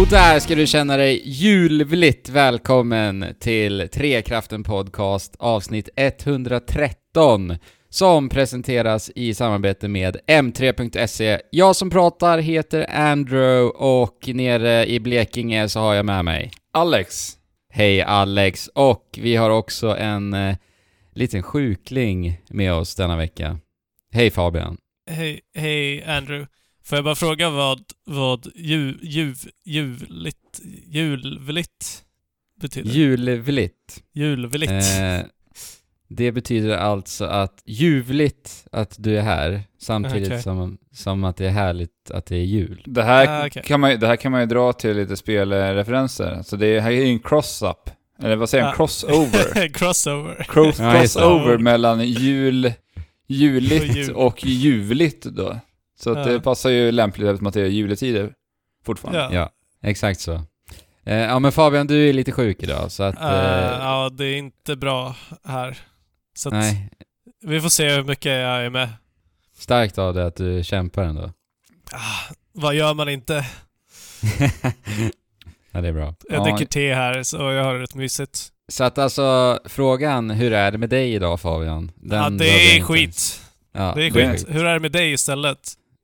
Och där ska du känna dig julvligt välkommen till Trekraften Podcast avsnitt 113 som presenteras i samarbete med M3.se. Jag som pratar heter Andrew och nere i Blekinge så har jag med mig Alex. Hej Alex! Och vi har också en eh, liten sjukling med oss denna vecka. Hej Fabian! Hej, hej Andrew. Får jag bara fråga vad, vad ju, ju, juligt, julvligt betyder? Julvligt. Julvligt. Eh, det betyder alltså att ljuvligt att du är här samtidigt Okej. som, som att det är härligt att det är jul. Det här, Ah, okej. kan man, ju- det här kan man ju dra till lite spelreferenser. Så det här är ju en cross-up. Eller vad säger man? Ah. Crossover. Crossover. Cross, Ja, crossover mellan jul, juligt Och jul. och ljuvligt då. Så att Ja. det passar ju lämpligt eftersom att det är juletider fortfarande. Ja. Ja, exakt så. Eh, ja men Fabian, du är lite sjuk idag så att... Eh, Eh, ja, det är inte bra här. Så att nej, vi får se hur mycket jag är med. starkt av dig att du kämpar ändå. Ah, vad gör man inte? ja, det är bra. Jag Ja. dricker te här, så jag har det rätt mysigt. Så att alltså, frågan, hur är det med dig idag Fabian? Den ja, det är skit. Ja, Det är det- skit. Hur är det med dig istället?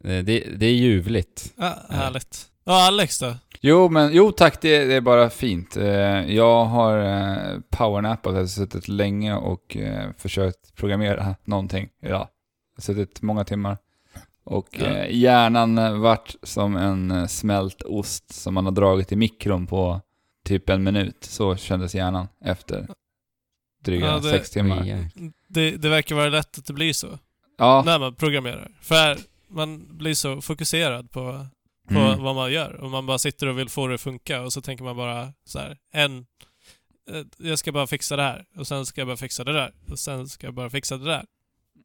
Eh, Det, det är ljuvligt. Ah, härligt. Ja, Alex då? Jo, men jo tack, det, det är bara fint. Eh, Jag har eh, powernappat, jag har suttit länge och eh, försökt programmera någonting idag. Jag har suttit många timmar. Och Ja. eh, hjärnan vart som en eh, smält ost som man har dragit i mikron på typ en minut. Så kändes hjärnan efter dryga Ja, det- sex timmar. Det, det verkar vara lätt att det blir så. Ja, När man programmerar. För man blir så fokuserad på, på Mm. vad man gör. Och man bara sitter och vill få det att funka och så tänker man bara så här, en... eh, Jag ska bara fixa det här. Och sen ska jag bara fixa det där. Och sen ska jag bara fixa det där.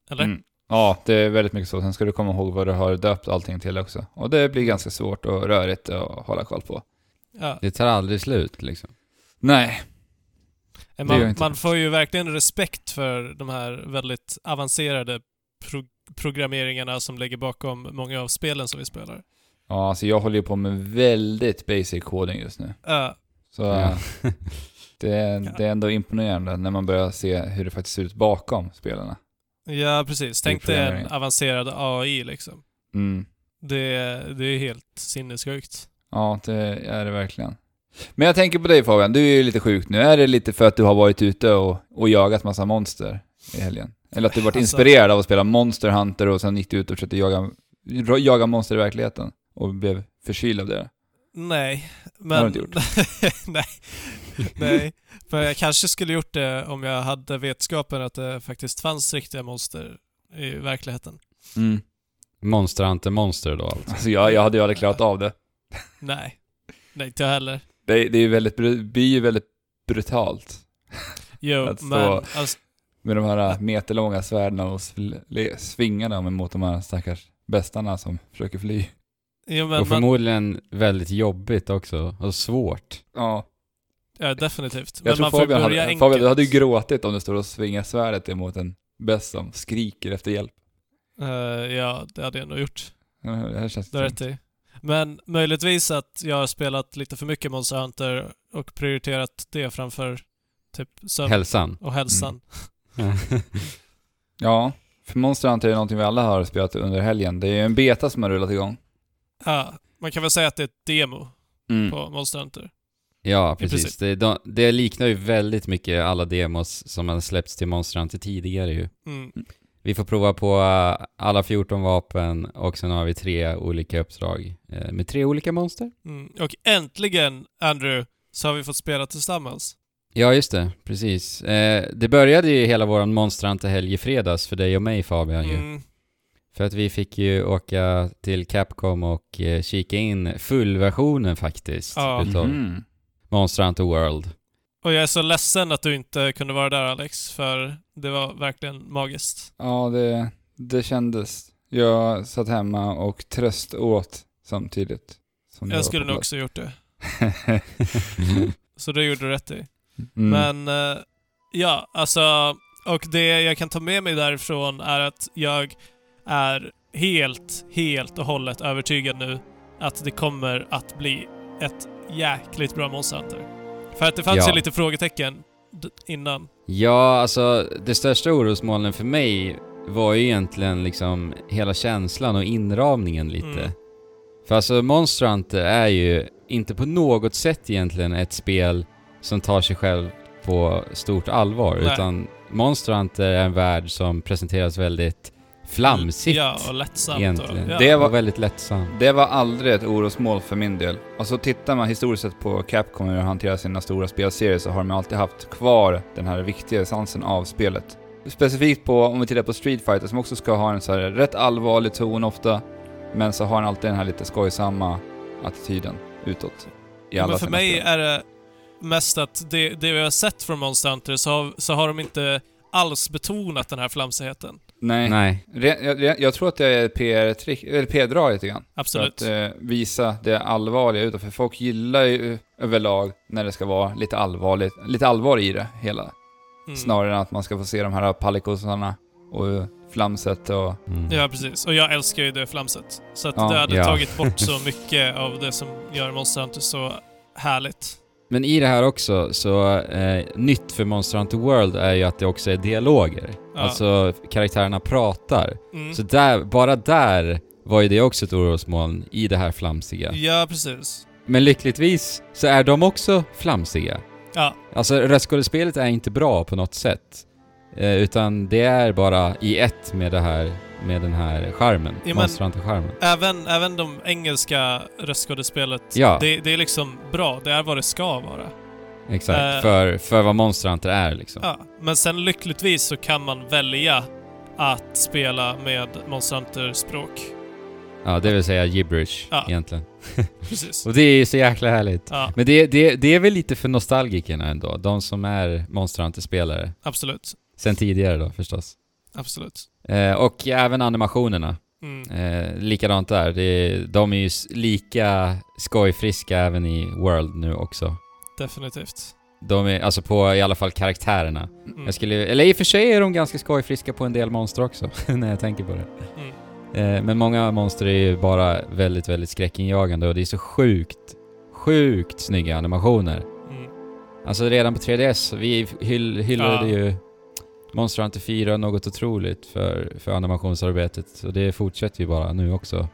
Eller? Mm. Ja, det är väldigt mycket så. Sen ska du komma ihåg vad du har döpt allting till också. Och det blir ganska svårt och rörigt att hålla koll på. Ja. Det tar aldrig slut liksom. Nej, Eh, Man, man får ju verkligen respekt för de här väldigt avancerade pro programmeringarna som ligger bakom många av spelen som vi spelar. Ja, alltså jag håller ju på med väldigt basic coding just nu. Ja, Så Ja. det, är, det är ändå imponerande när man börjar se hur det faktiskt ser ut bakom spelarna. ja, precis. Tänk dig en avancerad AI liksom. Mm. Det, det är helt sinnessjukt. Ja, det är det verkligen. Men jag tänker på dig Fabian, du är ju lite sjuk nu. Är det lite för att du har varit ute och, och jagat massa monster i helgen? Eller att du varit Alltså- inspirerad av att spela Monster Hunter och sen gick du ut och försökte jaga, jaga monster i verkligheten? Och blev förkyld av det? Nej, men... har du inte gjort. nej. Nej. För jag kanske skulle gjort det om jag hade vetskapen att det faktiskt fanns riktiga monster i verkligheten. Mm. Monster Hunter Monster då alltså. Alltså jag, jag hade ju aldrig klarat av det. Nej. Nej, inte jag heller. Det, det är ju väldigt, blir ju väldigt brutalt. Jo, Att stå- men alltså, Med de här meterlånga svärden och sl- le- svinga dem emot de här stackars bestarna som försöker fly. och men man, förmodligen väldigt jobbigt också, och svårt. Ja, ja, definitivt. jag Men tror man får Fabian börja hade, enkelt. Fabian, du hade ju gråtit om du står och svingar svärdet emot en bäst som skriker efter hjälp. Eh, ja, det hade jag nog gjort. Ja, Det här känns Det rätt i. Men möjligtvis att jag har spelat lite för mycket Monster Hunter och prioriterat det framför typ sömn Hälsan. och hälsan. Ja, för Monster Hunter är någonting vi alla har spelat under helgen. Det är ju en beta som har rullat igång. Ja, man kan väl säga att det är ett demo Mm. på Monster Hunter. Ja, precis. Det, de, det liknar ju väldigt mycket alla demos som har släppts till Monster Hunter tidigare ju. Mm. Vi får prova på eh, alla 14 vapen och sen har vi tre olika uppdrag eh, med tre olika monster. Mm. Och äntligen, Andrew, så har vi fått spela tillsammans. Ja, just det. Precis. Eh, det började ju hela våran Monster Hunter-helg i fredags för dig och mig Fabian ju. Mm. För att vi fick ju åka till Capcom och eh, kika in fullversionen faktiskt Ja. utav Mhm. Monster Hunter World. Och jag är så ledsen att du inte kunde vara där Alex, för det var verkligen magiskt. Ja, det, det kändes. Jag satt hemma och tröst åt samtidigt. Jag skulle nog också gjort det. Så det gjorde du rätt i. mm. Men, eh, ja, alltså, och det jag kan ta med mig därifrån är att jag är helt, helt och hållet övertygad nu att det kommer att bli ett jäkligt bra Monster Hunter. För att det fanns Ja. ju lite frågetecken innan. Ja, alltså det största orosmolnen för mig var ju egentligen liksom hela känslan och inramningen lite. Mm. För alltså Monster Hunter är ju inte på något sätt egentligen ett spel som tar sig själv på stort allvar, Nej. utan Monster Hunter är en värld som presenteras väldigt flamsigt. Ja, och lättsamt. egentligen. Och, ja. Det var- Och väldigt lättsamt. Det var aldrig ett orosmål för min del. Alltså tittar man historiskt sett på Capcom hur de hanterar sina stora spelserier så har de alltid haft kvar den här viktiga essensen av spelet. Specifikt på, om vi tittar på Street Fighter som också ska ha en så här rätt allvarlig ton ofta, men så har den alltid den här lite skojsamma attityden utåt. I alla Men för mig spel. är det mest att det, det vi har sett från Monster Hunter så har, så har de inte alls betonat den här flamsigheten. Nej. Nej. Jag, jag, tror att det är PR-trick, eller PR-drag lite grann. Absolut. För att eh, visa det allvarliga utåt. För folk gillar ju överlag när det ska vara lite allvarligt, lite allvar i det hela. Mm. Snarare än att man ska få se de här pallikosarna och flamset och... Mm. Ja, precis. Och jag älskar ju det flamset. Så att Ja. det hade Ja. tagit bort så mycket av det som gör Monster Hunter så härligt. Men i det här också, så eh, nytt för Monster Hunter World är ju att det också är dialoger. Ja. Alltså karaktärerna pratar. Mm. Så där, bara där var ju det också ett orosmoln i det här flamsiga. Ja, precis. Men lyckligtvis så är de också flamsiga. Ja, Alltså röstskådespelet är inte bra på något sätt. Eh, utan det är bara i ett med det här, med den här charmen. Ja, men- Monster Hunter-charmen. även, även de engelska röstskådespelet, Ja. det, det är liksom bra. Det är vad det ska vara. Exakt. Eh. för, för vad Monster Hunter är liksom. Ja, men sen lyckligtvis så kan man välja att spela med Monster Hunter-språk. Ja, det vill säga gibberish Ja. egentligen. Precis. Och det är ju så jäkla härligt. Ja, Men det, det, det är väl lite för nostalgikerna ändå, de som är Monster Hunter-spelare. absolut. Sen tidigare då förstås. Absolut. Eh, och även animationerna. Mm. Eh, likadant där. Det, de är ju lika skojfriska även i World nu också. Definitivt. De är, alltså på i alla fall karaktärerna. Mm. Jag skulle, eller i och för sig är de ganska skojfriska på en del monster också, när jag tänker på det. Mm. Eh, men många monster är ju bara väldigt, väldigt skräckinjagande och det är så sjukt, sjukt snygga animationer. Mm. Alltså redan på 3DS, vi hyll, hyllade Ja. ju Monster Hunter 4 något otroligt för, för animationsarbetet. Och det fortsätter ju bara nu också.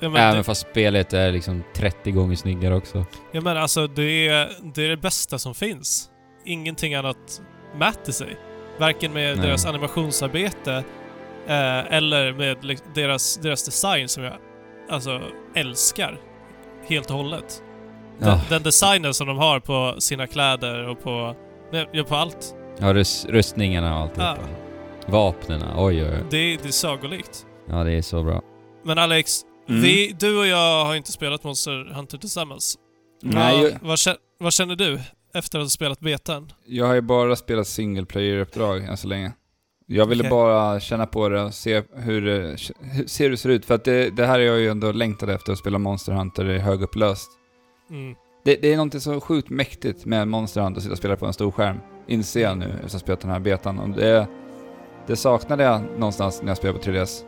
Men Även det, fast spelet är liksom 30 gånger snyggare också. ja, men alltså det är, det är det bästa som finns. Ingenting annat mäter sig. Varken med Nej. deras animationsarbete eh, eller med deras, deras design som jag alltså älskar helt och hållet. Den, Ja, den designen som de har på sina kläder och på, ja, på allt. Ja rust, rustningarna och allt. Ja. Vapnena, oj oj oj. Det, det är sagolikt. Ja, det är så bra. Men Alex, Mm. vi, du och jag har inte spelat Monster Hunter tillsammans. Nej, vad, vad, kä- vad känner du efter att ha spelat betan? jag har ju bara spelat single player-uppdrag än så länge. Jag ville Okej. bara känna på det och se hur se hur det ser ut. För att det, det här är jag ju ändå längtat efter, att spela Monster Hunter i högupplöst. Mm. Det, det är något så sjukt mäktigt med Monster Hunter att sitta och spela på en stor skärm. Inser jag nu efter att ha spelat den här betan. Och det, det saknade jag någonstans när jag spelade på 3DS.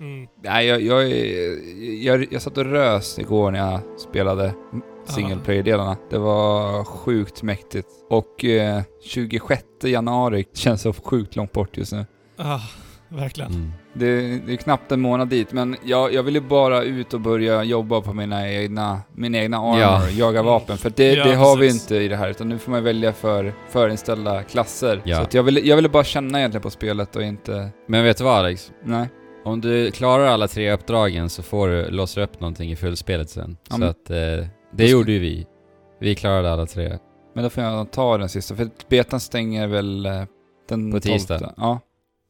Mm. Nej, jag, jag, jag, jag satt och rös igår när jag spelade single player-delarna. Det var sjukt mäktigt. Och eh, 26 januari känns så sjukt långt bort just nu. Ah, verkligen. Mm. Det, det är knappt en månad dit, men jag, jag ville bara ut och börja jobba på mina egna, min egna armor, Ja. jaga vapen. För det, Ja, det har vi inte i det här, utan nu får man välja för förinställda klasser. Ja. Så att jag, ville, jag ville bara känna egentligen på spelet och inte... Men vet du vad Alex? Nej. Om du klarar alla tre uppdragen så får du låsa upp någonting i fullspelet sen. Ja, så men- att, eh, det ska- gjorde ju vi. Vi klarade alla tre. Men då får jag ta den sista, för betan stänger väl eh, den På tisdag. 12. Ja.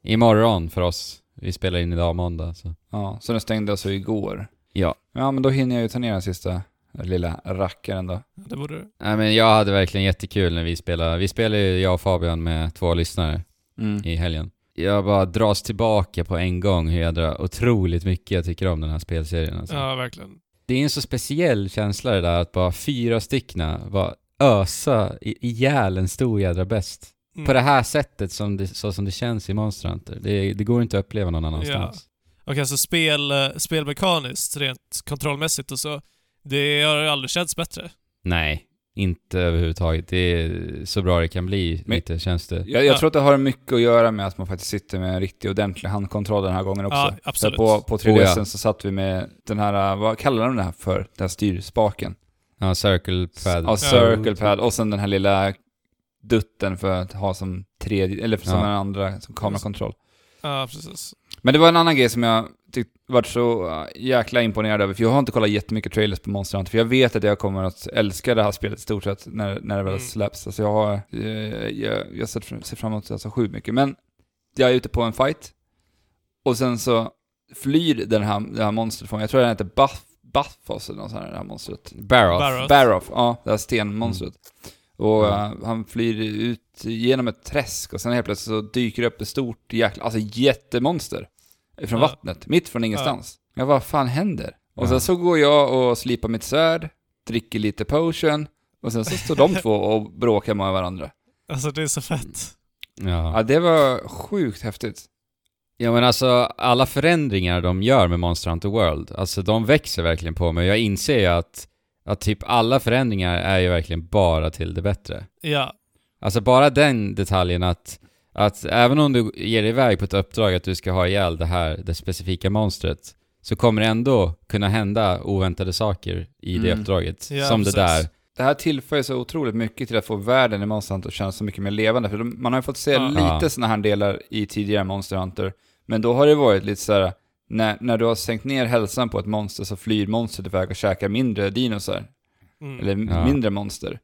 Imorgon för oss. Vi spelar in idag måndag så. ja, så den stängde alltså igår. Ja. Ja, men då hinner jag ju ta ner den sista lilla rackaren då. Det borde du. Nej men jag hade verkligen jättekul när vi spelade. Vi spelade ju, jag och Fabian med två lyssnare Mm. i helgen. Jag bara dras tillbaka på en gång hur jädra otroligt mycket jag tycker om den här spelserien alltså. Ja, verkligen. Det är en så speciell känsla det där att bara fyra styckna bara ösa i- ihjäl en stor jädra bäst. Mm. På det här sättet som det, så som det känns i Monster Hunter. Det, det går inte att uppleva någon annanstans. Och alltså spel, eh, spelmekaniskt, rent kontrollmässigt och så, Det har ju aldrig känts bättre. Nej, inte överhuvudtaget. Det är så bra det kan bli, Men- lite känns det. Jag, jag Ja. tror att det har mycket att göra med att man faktiskt sitter med en riktig ordentlig handkontroll den här gången också. Ja, Så absolut. på, på 3DSen Oh, ja. så satt vi med den här, vad kallar de det här för? Den här styrspaken. Ja, circle pad. Ja, circle pad och sen den här lilla dutten för att ha som tredje, eller som Ja. en andra, som kamerakontroll. Ja, precis. Men det var en annan grej som jag tyckte varit så äh, jäkla imponerad över, för jag har inte kollat jättemycket trailers på Monster Hunter, för jag vet att jag kommer att älska det här spelet i stort sett när, när det väl Mm. släpps. Alltså jag har, eh, jag, jag ser, fram- emot det så sjukt mycket. Men jag är ute på en fight, och sen så flyr den här, det här monstret från, jag tror den heter Buff, Buffos eller något sånt här, det här monstret. Barrow. Barrow. Baroff, ja, det här stenmonstret. Och Ja. eh, han flyr ut genom ett träsk och sen helt plötsligt så dyker det upp ett stort jäkla, alltså jättemonster. Från Ja. vattnet, mitt från ingenstans. Ja. vad fan händer? Och sen så går jag och slipar mitt svärd, dricker lite potion, och sen så står de två och bråkar med varandra. Alltså det är så fett. Ja. Ja, det var sjukt häftigt. ja, men alltså alla förändringar de gör med Monster Hunter World, alltså de växer verkligen på mig. Jag inser ju att, att typ alla förändringar är ju verkligen bara till det bättre. Ja. Alltså bara den detaljen att, att även om du ger dig iväg på ett uppdrag att du ska ha ihjäl det här, det specifika monstret, så kommer det ändå kunna hända oväntade saker i det Mm. uppdraget. Ja, som precis. det där. Det här tillför ju så otroligt mycket till att få världen i Monster Hunter att kännas så mycket mer levande. För man har ju fått se Ja. lite Ja. sådana här delar i tidigare Monster Hunter. Men då har det varit lite så här. När, när du har sänkt ner hälsan på ett monster så flyr monstret iväg och käkar mindre dinosar. Mm. Eller Ja. mindre monster.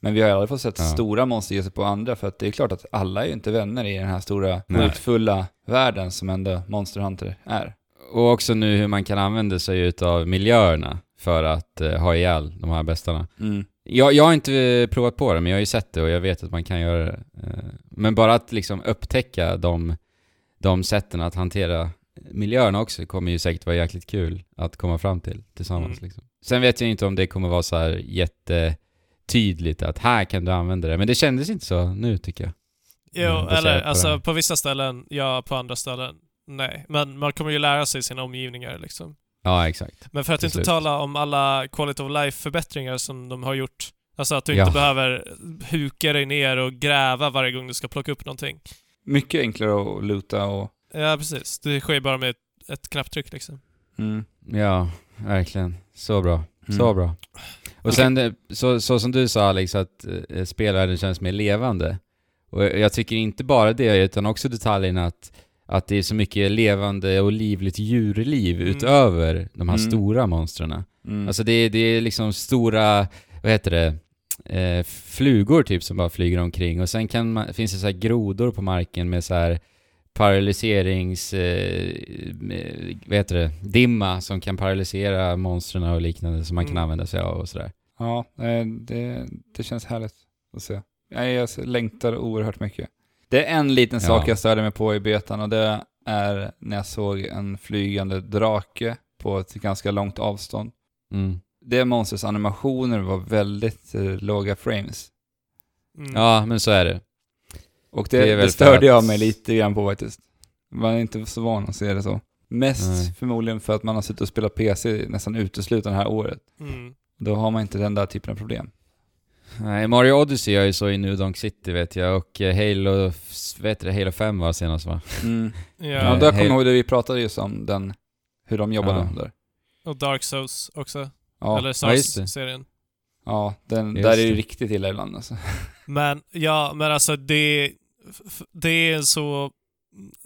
Men vi har aldrig fått sett Ja. stora monster ge sig på andra, för att det är klart att alla är ju inte vänner i den här stora, hotfulla världen som ändå Monster Hunter är. Och också nu hur man kan använda sig utav miljöerna för att eh, ha ihjäl de här bestarna. Mm. Jag, jag har inte eh, provat på det, men jag har ju sett det och jag vet att man kan göra det. Eh, Men bara att liksom upptäcka de, de sätten att hantera miljöerna också kommer ju säkert vara jäkligt kul att komma fram till tillsammans. Mm. Liksom. Sen vet jag inte om det kommer vara så här jättetydligt att här kan du använda det, men det kändes inte så nu tycker jag. Jo, Mm, eller på alltså det. på vissa ställen ja, på andra ställen nej. Men man kommer ju lära sig sina omgivningar liksom. Ja, exakt. Men för att Till inte slut. tala om alla quality of life-förbättringar som de har gjort. Alltså att du Ja. inte behöver huka dig ner och gräva varje gång du ska plocka upp någonting. Mycket enklare att loota och... Ja, precis. Det sker bara med ett, ett knapptryck liksom. Mm. Ja, verkligen. Så bra. Mm. Så bra. Och sen, eh, så, så som du sa Alex, att eh, spelvärlden känns mer levande. Och jag jag tycker inte bara det, utan också detaljen att, att det är så mycket levande och livligt djurliv Mm. utöver de här Mm. stora monstren. Mm. Alltså det, är- det är liksom stora, vad heter det, eh, flugor typ som bara flyger omkring och sen kan man, finns det så här grodor på marken med så här paralyserings, eh, vad heter det, dimma som kan paralysera monstren och liknande som man kan Mm. använda sig av och sådär. Ja, eh, det, det känns härligt att se. Jag, jag längtar oerhört mycket. Det är en liten Ja. sak jag störde mig på i betan och det är när jag såg en flygande drake på ett ganska långt avstånd. Mm. Det monstrets animationer var väldigt eh, låga frames. Mm. Ja, men så är det. Och Det det, det, störde att- jag mig lite grann på faktiskt. Man är inte så van att se det så. Mest Nej. förmodligen för att man har suttit och spelat PC nästan uteslutande det här året. Mm. Då har man inte den där typen av problem. Nej, Mario Odyssey gör ju så i New Donk City vet jag och eh, Halo, vet du, Halo 5 var senast va? Mm. Ja. Ja, där kommer jag ihåg det vi pratade just om, den, hur de jobbade Ja. där. Och Dark Souls också. Ja, Eller det. Souls-serien. Ja den, Just där är det ju det. riktigt illa ibland alltså. Men ja, men alltså det, det är en så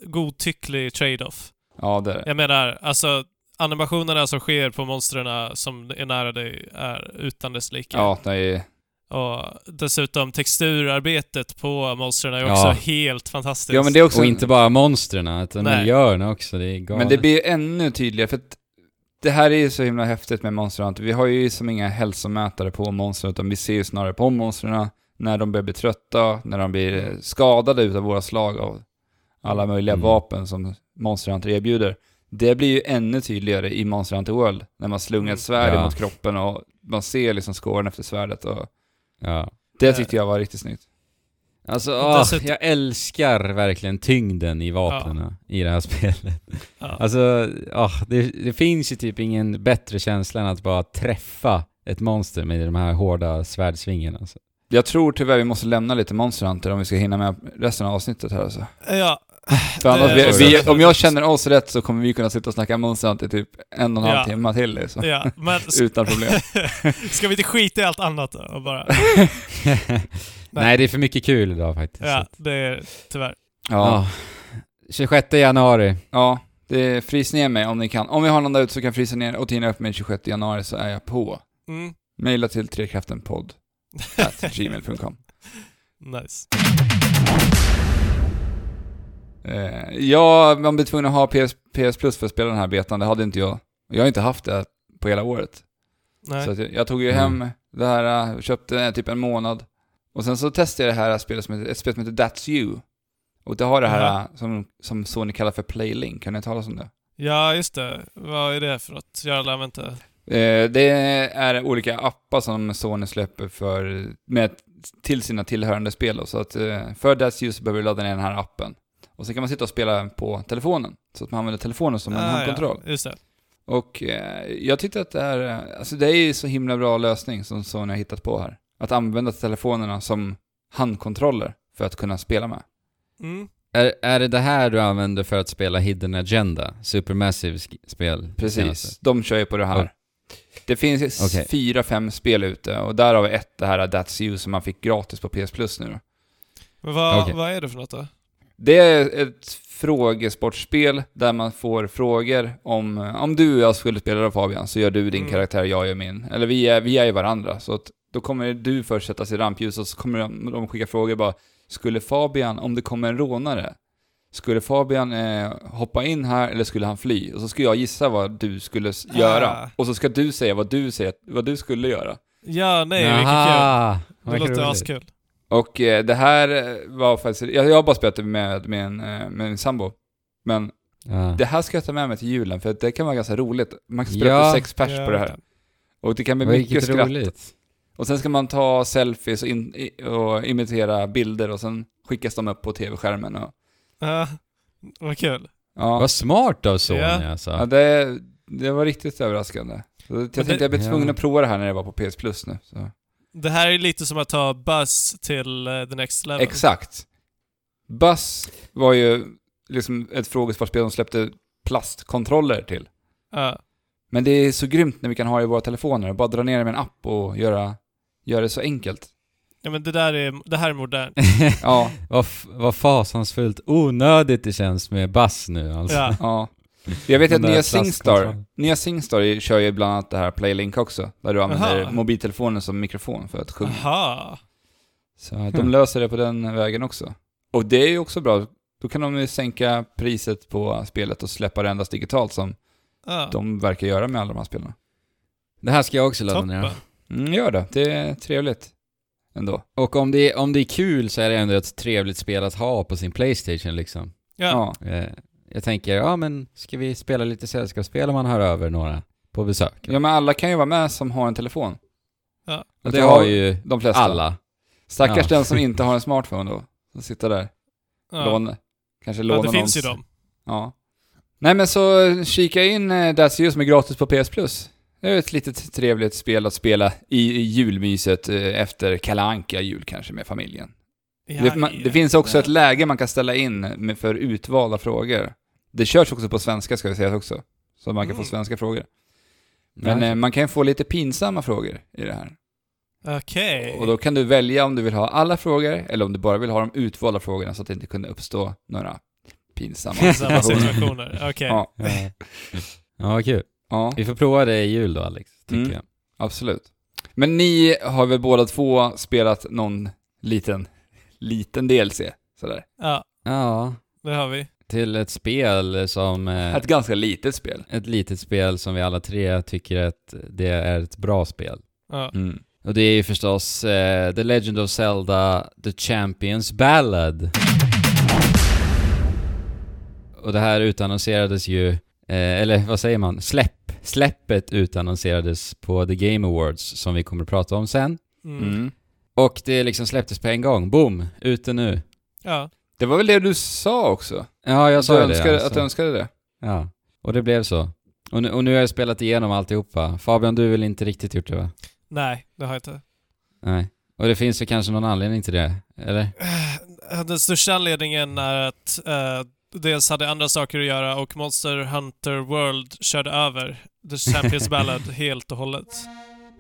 godtycklig trade-off. Ja, det är det. Jag menar, alltså animationerna som sker på monstren som är nära dig är utan dess like. Ja, det är Och dessutom texturarbetet på monstren är Ja. också helt fantastiskt. Ja, men det är också... Och inte bara monstren, utan Nej. miljöerna också, det är galet. Men det blir ännu tydligare, för att det här är ju så himla häftigt med Monster Hunter. Vi har ju som inga hälsomätare på monstren, utan vi ser ju snarare på monstren när de börjar bli trötta, när de blir skadade utav våra slag av alla möjliga Mm. vapen som Monster Hunter erbjuder. Det blir ju ännu tydligare i Monster Hunter World, när man slungar Mm. ett svärd Ja. mot kroppen och man ser liksom skåren efter svärdet och Ja. det tyckte jag var riktigt snyggt. Alltså, åh, Dessutom- jag älskar verkligen tyngden i vapnen i det här spelet. Ja. Alltså, åh, det, det finns ju typ ingen bättre känsla än att bara träffa ett monster med de här hårda svärdsvingarna. Alltså. Jag tror tyvärr vi måste lämna lite Monster Hunter om vi ska hinna med resten av avsnittet här alltså. ja, annars, Det- vi, vi, om jag känner oss rätt så kommer vi kunna sitta och snacka Monster Hunter typ en och en halv Ja. timme till liksom. ja. Men Utan problem. ska vi inte skita i allt annat då? Och bara, Nej, det är för mycket kul idag faktiskt. ja, det är tyvärr. Ja. Ja. 26 januari. ja, det frys ner mig om ni kan. Om vi har någon där ute som kan frysa ner och tina upp mig 26 januari så är jag på. Mm. Maila till trekraftenpodd at gmail.com. Nice. Eh, ja, man blir tvungen att ha PS, PS Plus för att spela den här betan. Det hade inte jag. Jag har inte haft det på hela året. Nej. Så att jag, jag tog ju Mm. hem det här, eh, köpte eh, typ en månad. Och sen så testade jag det här spelet som heter, ett spel som heter That's You. Och det har det här eh, som, som Sony kallar för Playlink. Kan ni tala om det? Ja, just det. Vad är det för något? Jag använt det. Eh, det är olika appar som Sony släpper för, med, till sina tillhörande spel. då. Så att eh, för That's You så behöver du ladda ner den här appen. Och så kan man sitta och spela på telefonen. Så att man använder telefonen som en Ah, handkontroll. Ja, just det. Och eh, jag tyckte att det är, eh, alltså det är ju så himla bra lösning som Sony har hittat på här. Att använda telefonerna som handkontroller för att kunna spela med. Mm. Är, är det det här du använder för att spela Hidden Agenda? Supermassive sk- spel? Precis, senaste? de kör ju på det här. Ja. Det finns Okej. fyra, fem spel ute och där har vi ett, det här That's You som man fick gratis på PS Plus nu då. Men vad, Okej. vad är det för något då? Det är ett frågesportspel där man får frågor om, om du och jag skulle spela Fabian, så gör du din Mm. karaktär, jag gör min. Eller vi är, vi är ju varandra, så att då kommer du först sättas i rampljus och så kommer de, de skicka frågor bara, skulle Fabian, om det kommer en rånare, skulle Fabian eh, hoppa in här eller skulle han fly? Och så ska jag gissa vad du skulle Ah. göra. Och så ska du säga vad du, säger, vad du skulle göra. Ja, nej, vilket kul. Det låter askul. Och eh, det här var faktiskt, jag, jag har bara spelat det med, med, en, eh, med min sambo. Men Ja. Det här ska jag ta med mig till julen, för det kan vara ganska roligt. Man kan spela Ja. till sex pers Ja, på det här. Och det kan bli mycket skratt. roligt. Och sen ska man ta selfies och, in, och imitera bilder och sen skickas de upp på tv-skärmen. Och, Ja, vad kul. ja, Vad smart av Sony Ja. alltså. ja det, det var riktigt överraskande. Så jag tänkte det- jag blir tvungen Ja. att prova det här när det var på PS Plus nu. Så. Det här är lite som att ta Buzz till eh, the next level. Exakt. Buzz var ju liksom ett frågesportspel de släppte plastkontroller till. Ja. Men det är så grymt när vi kan ha det i våra telefoner. Bara dra ner det med en app och göra, göra det så enkelt. ja, men det där är, det här är modernt. Ja, vad, vad fasansfullt onödigt det känns med bass nu alltså. Ja. ja. Jag vet att nya Singstar, nya Singstar kör ju bland annat det här Playlink också. Där du använder Aha. mobiltelefonen som mikrofon för att sjunga. Aha. Så de Hmm. löser det på den vägen också. Och det är ju också bra. Då kan de ju sänka priset på spelet och släppa det endast digitalt som Ja. de verkar göra med alla de här spelen. Det här ska jag också ladda ner. Mm, gör det. Det är trevligt. Ändå. Och om det, om det är kul så är det ändå ett trevligt spel att ha på sin Playstation liksom. Ja. Ja. Eh, jag tänker, ja men ska vi spela lite sällskapsspel om man hör över några på besök? ja, men alla kan ju vara med som har en telefon. Ja. Och det har ju de flesta. alla. Stackars Ja. den som inte har en smartphone då. Som sitter där. Ja. Lån, kanske ja, låna det finns ju dem. Ja. Nej men så eh, kika in eh, That's You som är gratis på PS Plus. Det är ett litet trevligt spel att spela i, i julmyset eh, efter Kalle Anka jul kanske med familjen. det, man, det finns också ett läge man kan ställa in med, för utvalda frågor. Det körs också på svenska ska vi säga också. Så man kan få Mm. svenska frågor. Men Nej. eh, man kan få lite pinsamma frågor i det här. Okej. Och då kan du välja om du vill ha alla frågor eller om du bara vill ha de utvalda frågorna så att det inte kunde uppstå några pinsamma Samma situationer. situationer. Okej. Ja, Ja. ja, kul. ja, Vi får prova det i jul då Alex, tycker Mm. jag. absolut. Men ni har väl båda två spelat någon liten, liten DLC? Sådär. Ja, Ja, det har vi. Till ett spel som... Eh, Ett ganska litet spel. ett litet spel som vi alla tre tycker att det är ett bra spel. Ja. Mm. Och det är ju förstås eh, The Legend of Zelda The Champions Ballad. Och det här utannonserades ju, eh, eller vad säger man, släpp. Släppet utannonserades på The Game Awards som vi kommer att prata om sen. Mm. Mm. Och det liksom släpptes på en gång. Boom! Ute nu. Ja. Det var väl det du sa också? Ja, jag sa du det. önskade, alltså. Att du önskade det? Ja, och det blev så. Och nu, och nu har jag spelat igenom alltihopa. Fabian, du har väl inte riktigt gjort det va? Nej, det har jag inte. Nej. Och det finns ju kanske någon anledning till det, eller? Eh, Den största anledningen är att eh, dels hade andra saker att göra och Monster Hunter World körde över The Champions Ballad helt och hållet.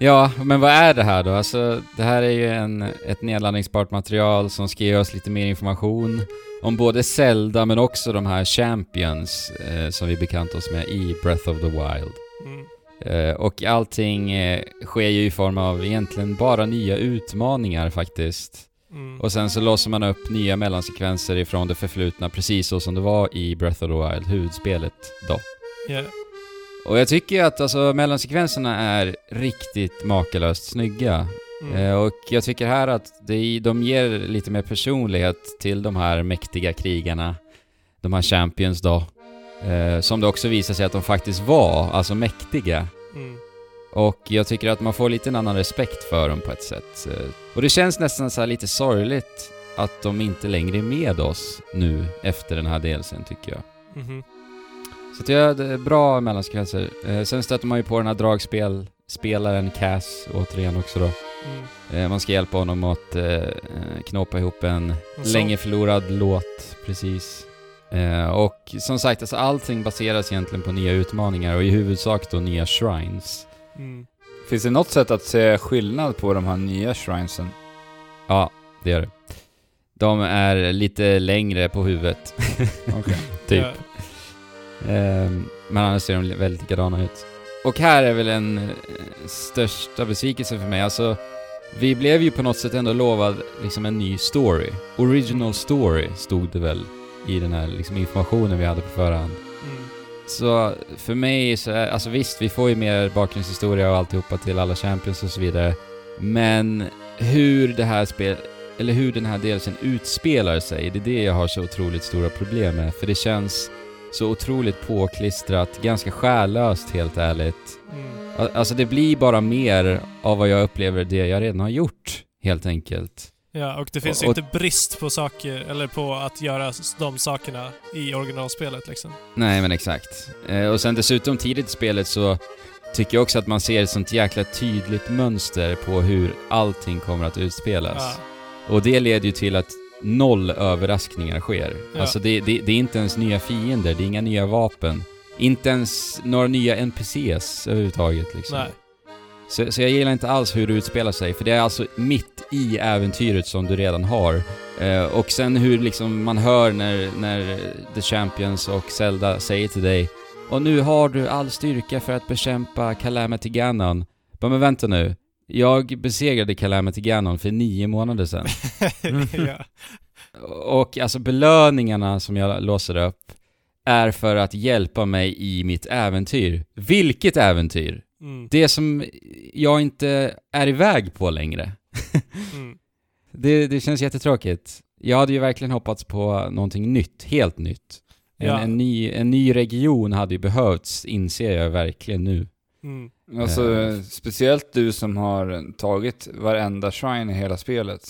Ja, men vad är det här då? Alltså, det här är ju en, ett nedladdningsbart material som ska ge oss lite mer information om både Zelda men också de här Champions eh, som vi bekant oss med i Breath of the Wild. Mm. Eh, och allting eh, sker ju i form av egentligen bara nya utmaningar faktiskt. Mm. Och sen så låser man upp nya mellansekvenser ifrån det förflutna, precis så som det var i Breath of the Wild, huvudspelet då. Ja. Och jag tycker ju att alltså mellansekvenserna är riktigt makalöst snygga. Mm. Eh, och jag tycker här att det, de ger lite mer personlighet till de här mäktiga krigarna, de här champions då. Eh, som det också visar sig att de faktiskt var, alltså mäktiga. Mm. Och jag tycker att man får lite en annan respekt för dem på ett sätt. Eh, Och det känns nästan så här lite sorgligt att de inte längre är med oss nu efter den här delsen tycker jag. Mhm. Så att jag, det är bra mellansekvenser. Eh, sen stöter man ju på den här dragspelspelaren Cass återigen också då. Mm. Eh, man ska hjälpa honom att eh, knåpa ihop en länge förlorad låt, precis. Eh, och som sagt, alltså allting baseras egentligen på nya utmaningar och i huvudsak då nya shrines. Mm. Finns det något sätt att se skillnad på de här nya shrinesen? Ja, det gör det. De är lite längre på huvudet, Okej. typ. Ehm, men annars ser de väldigt likadana ut. Och här är väl en eh, största besvikelse för mig. Alltså, vi blev ju på något sätt ändå lovad liksom en ny story. Original story stod det väl i den här liksom informationen vi hade på förhand. Mm. Så för mig så är, alltså visst, vi får ju mer bakgrundshistoria och alltihopa till alla champions och så vidare. Men hur det här spel, eller hur den här delsen utspelar sig, det är det jag har så otroligt stora problem med. För det känns så otroligt påklistrat, ganska själlöst helt ärligt. Mm. Al- Alltså det blir bara mer av vad jag upplever det jag redan har gjort, helt enkelt. Ja, och det finns Och- ju inte brist på saker, eller på att göra de sakerna i originalspelet liksom. Nej men exakt. Eh, och sen dessutom tidigt i spelet så tycker jag också att man ser ett sånt jäkla tydligt mönster på hur allting kommer att utspelas. Ja. Och det leder ju till att noll överraskningar sker. Ja. Alltså det, det, det är inte ens nya fiender, det är inga nya vapen. Inte ens några nya NPCs överhuvudtaget liksom. Nej. Så, så jag gillar inte alls hur det utspelar sig, för det är alltså mitt i äventyret som du redan har. Eh, och sen hur liksom man hör när, när The Champions och Zelda säger till dig Och nu har du all styrka för att bekämpa Calamity Ganon. Bara, men vänta nu. Jag besegrade Calamity Ganon för nio månader sedan. ja. Och alltså belöningarna som jag låser upp är för att hjälpa mig i mitt äventyr. Vilket äventyr? Mm. Det som jag inte är iväg på längre. Mm. Det, det känns jättetråkigt. Jag hade ju verkligen hoppats på någonting nytt, helt nytt. En, Ja. en, ny, en ny region hade ju behövts, inser jag verkligen nu. Mm. Alltså, Eh. speciellt du som har tagit varenda shrine i hela spelet.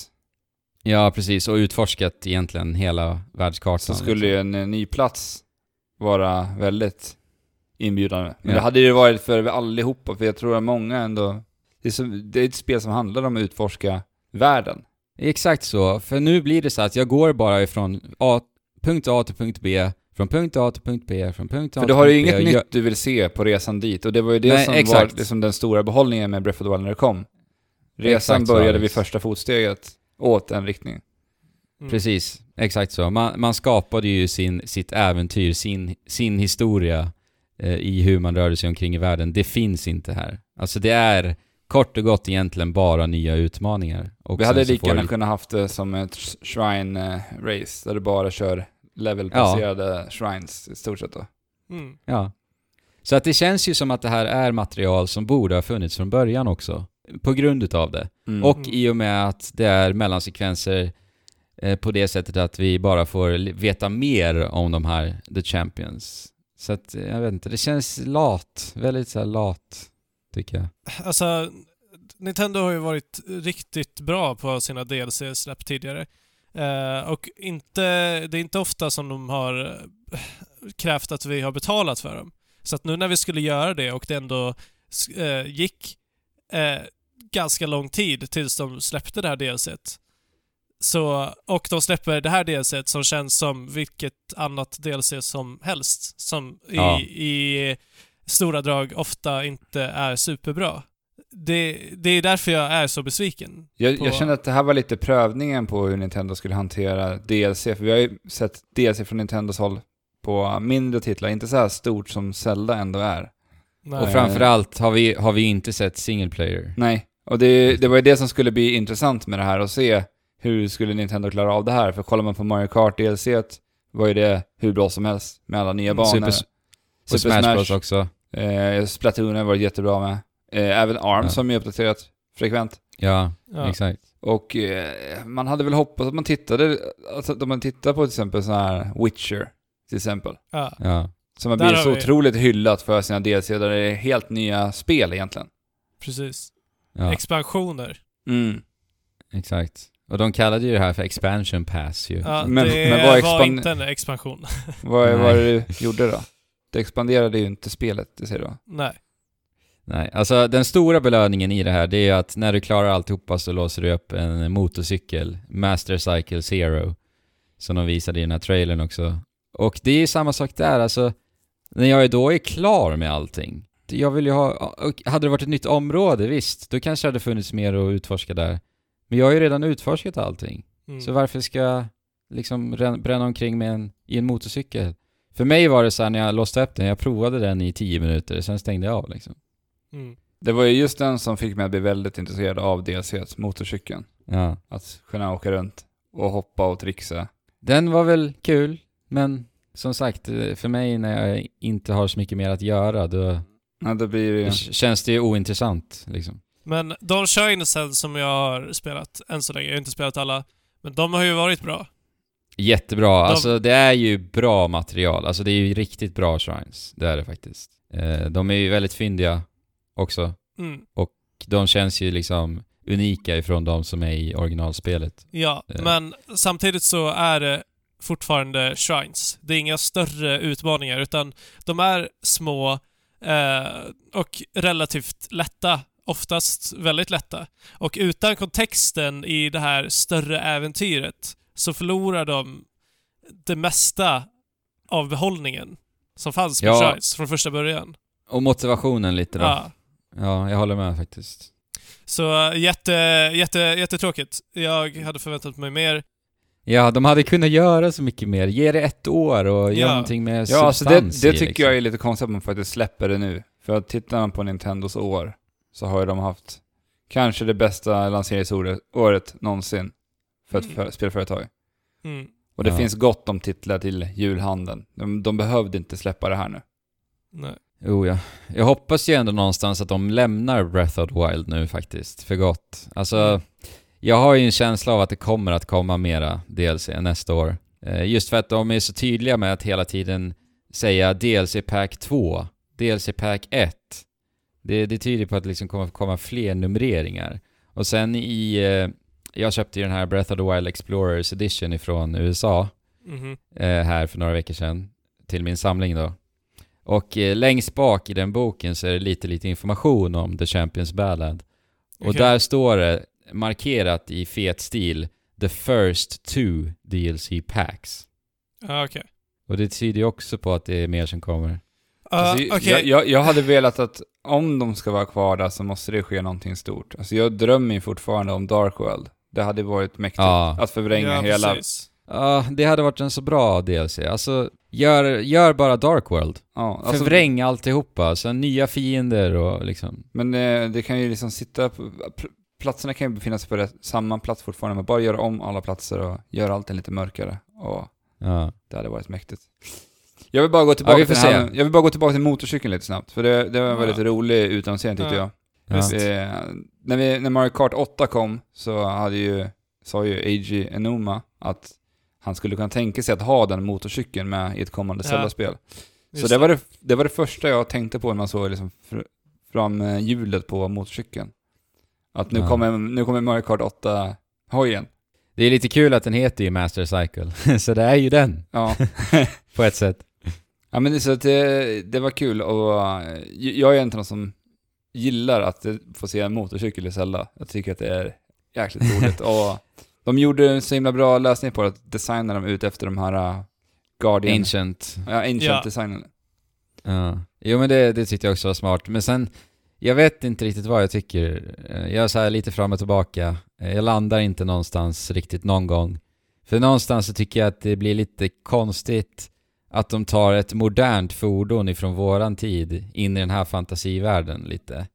Ja, precis. Och utforskat egentligen hela världskartan. Så skulle ju en eh, ny plats vara väldigt inbjudande. Men Ja. det hade ju varit för allihopa, för jag tror att många ändå... Det är, så, det är ett spel som handlar om att utforska världen. Exakt så, för nu blir det så att jag går bara ifrån A, punkt A till punkt B, från punkt A till punkt B, från punkt A För du har ju B, inget och nytt jag- du vill se på resan dit, och det var ju det Nej, som exakt. var liksom den stora behållningen med Breath of the Wild när det kom. Resan Exakt började vid första fotsteget åt en riktning. Mm. Precis, exakt så. Man, man skapade ju sin, sitt äventyr, sin, sin historia eh, i hur man rörde sig omkring i världen. Det finns inte här. Alltså det är kort och gott egentligen bara nya utmaningar. Och Vi hade lika gärna du- kunnat haft det som ett shrine-race, där du bara kör levelbaserade shrines i stort sett då. Mm. Ja. Så att det känns ju som att det här är material som borde ha funnits från början också. På grund utav det. Mm. Och i och med att det är mellansekvenser eh, på det sättet att vi bara får veta mer om de här The Champions. Så att, eh, jag vet inte, det känns lat. Väldigt så här lat, tycker jag. Alltså, Nintendo har ju varit riktigt bra på sina DLC-släpp tidigare. Eh, och inte, det är inte ofta som de har eh, krävt att vi har betalat för dem. Så att nu när vi skulle göra det och det ändå eh, gick eh, ganska lång tid tills de släppte det här DLCt. Så, och de släpper det här DLCt som känns som vilket annat DLC som helst. Som i, Ja. i stora drag ofta inte är superbra. Det, det är därför jag är så besviken. Jag, på- jag kände att det här var lite prövningen på hur Nintendo skulle hantera DLC, för vi har ju sett DLC från Nintendos håll på mindre titlar, inte så här stort som Zelda ändå är. Nej. Och framförallt har vi, har vi inte sett single player. Nej, och det, det var ju det som skulle bli intressant med det här, att se hur skulle Nintendo klara av det här? För kollar man på Mario Kart DLC var ju det hur bra som helst med alla nya banor. Super, och Smash, Bros också. Eh, Splatoon har varit jättebra med. Eh, även ARM Ja. som är uppdaterat frekvent. Ja, Ja. exakt. Och eh, man hade väl hoppats att man tittade, alltså om man tittar på till exempel så här Witcher, till exempel. Ja. Ja. Som har blivit så vi- otroligt hyllat för sina DLC där det är helt nya spel egentligen. Precis. ja, Expansioner. Mm. exakt. Och de kallade ju det här för expansion pass ju. Ja, Men- det men vad var expand- inte en expansion. Vad var det du gjorde då? Det expanderade ju inte spelet, det säger du? Nej. Nej, alltså den stora belöningen i det här, det är att när du klarar alltihopa så låser du upp en motorcykel, Master Cycle Zero, som de visade i den här trailern också. Och det är samma sak där, alltså, när jag då är klar med allting. Jag vill ju ha, hade det varit ett nytt område, visst, då kanske det hade funnits mer att utforska där. Men jag har ju redan utforskat allting. Mm. Så varför ska jag liksom rän- bränna omkring med en, i en motorcykel? För mig var det så här när jag låste upp den, jag provade den i 10 minuter, sen stängde jag av liksom. Mm. Det var ju just den som fick mig att bli väldigt intresserad av DLC, motorcykeln. Ja. Att kunna åka runt och hoppa och trixa. Den var väl kul, men som sagt, för mig när jag inte har så mycket mer att göra, då Ja, då blir det ju... känns det ju ointressant liksom. Men de Shinesen som jag har spelat än så länge, jag har inte spelat alla, men de har ju varit bra. Jättebra, alltså det är ju bra material, alltså det är ju riktigt bra shrines, det är det faktiskt. Eh, De är ju väldigt fyndiga också, Mm. de känns ju liksom unika ifrån de som är i originalspelet. Ja, Eh. men samtidigt så är det fortfarande shrines. Det är inga större utmaningar, utan de är små eh, och relativt lätta. Oftast väldigt lätta. Och utan kontexten i det här större äventyret så förlorar de det mesta av behållningen som fanns med Ja. shrines från första början. Och motivationen lite då. Ja. Ja, jag håller med faktiskt. Så jätte, jätte, jättetråkigt. Jag hade förväntat mig mer. Ja, de hade kunnat göra så mycket mer. Ge det ett år och Ja. göra någonting med Ja, alltså det, substans det i, tycker liksom. jag är lite konstigt att man faktiskt släpper det nu. För att tittar man på Nintendos år så har ju de haft kanske det bästa lanseringsåret året någonsin för ett Mm. för, spelföretag. Mm. Och det Ja. finns gott om titlar till julhandeln. De, de behövde inte släppa det här nu. Nej. Jo, ja. Jag hoppas ju ändå någonstans att de lämnar Breath of the Wild nu faktiskt, för gott. Alltså, Mm. jag har ju en känsla av att det kommer att komma mera DLC nästa år. Eh, Just för att de är så tydliga med att hela tiden säga DLC Pack 2, DLC Pack 1. Det, det tyder på att det liksom kommer att komma fler numreringar. Och sen i... eh, Jag köpte ju den här Breath of the Wild Explorers Edition ifrån USA Mhm. eh, här för några veckor sedan till min samling då. Och eh, längst bak i den boken så är det lite, lite information om The Champions Ballad. Och Okej. där står det markerat i fet stil The first two DLC packs. Ja, okej. Och det tyder ju också på att det är mer som kommer. Ja, Alltså, okej. jag, jag, jag hade velat att om de ska vara kvar där så måste det ske någonting stort. Alltså jag drömmer ju fortfarande om Dark World. Det hade varit mäktigt Ja. att förvränga ja, hela... precis. Ja, det hade varit en så bra DLC. Alltså, gör, gör bara Dark World. Ja, alltså, Förvräng alltihopa, sen nya fiender och liksom... Men eh, det kan ju liksom sitta... På, platserna kan ju befinna sig på rätt, samma plats fortfarande, men bara göra om alla platser och göra allting lite mörkare. Och Ja. det hade varit mäktigt. Jag vill bara gå tillbaka, vi får till, här, se. jag vill bara gå tillbaka till motorcykeln lite snabbt, för det, det var en Ja. väldigt rolig utannonsering tyckte Ja. jag. Ja. Eh, när, vi, när Mario Kart 8 kom så hade ju, sa ju Eiji Enoma att han skulle kunna tänka sig att ha den motorcykeln med i ett kommande Ja. Zelda-spel. Så Just det var det, det var det första jag tänkte på när man såg liksom fr, fram eh, hjulet på motorcykeln. Att nu, Ja. kommer, nu kommer Mario Kart 8-hojen. Det är lite kul att den heter ju Master Cycle, så det är ju den Ja. på ett sätt. ja, men det, så att det, det var kul och eh, jag är en av de som gillar att eh, få se en motorcykel i Zelda. Jag tycker att det är jäkligt roligt. och de gjorde en så himla bra lösning på att designa dem ut efter de här uh, Guardian... Ancient. Ja, ancient Ja. designen. Ja. Jo men det, det tyckte jag också var smart. Men sen, jag vet inte riktigt vad jag tycker. Eh, Jag är så här lite fram och tillbaka. Eh, Jag landar inte någonstans riktigt någon gång. För någonstans så tycker jag att det blir lite konstigt att de tar ett modernt fordon ifrån våran tid in i den här fantasivärlden lite.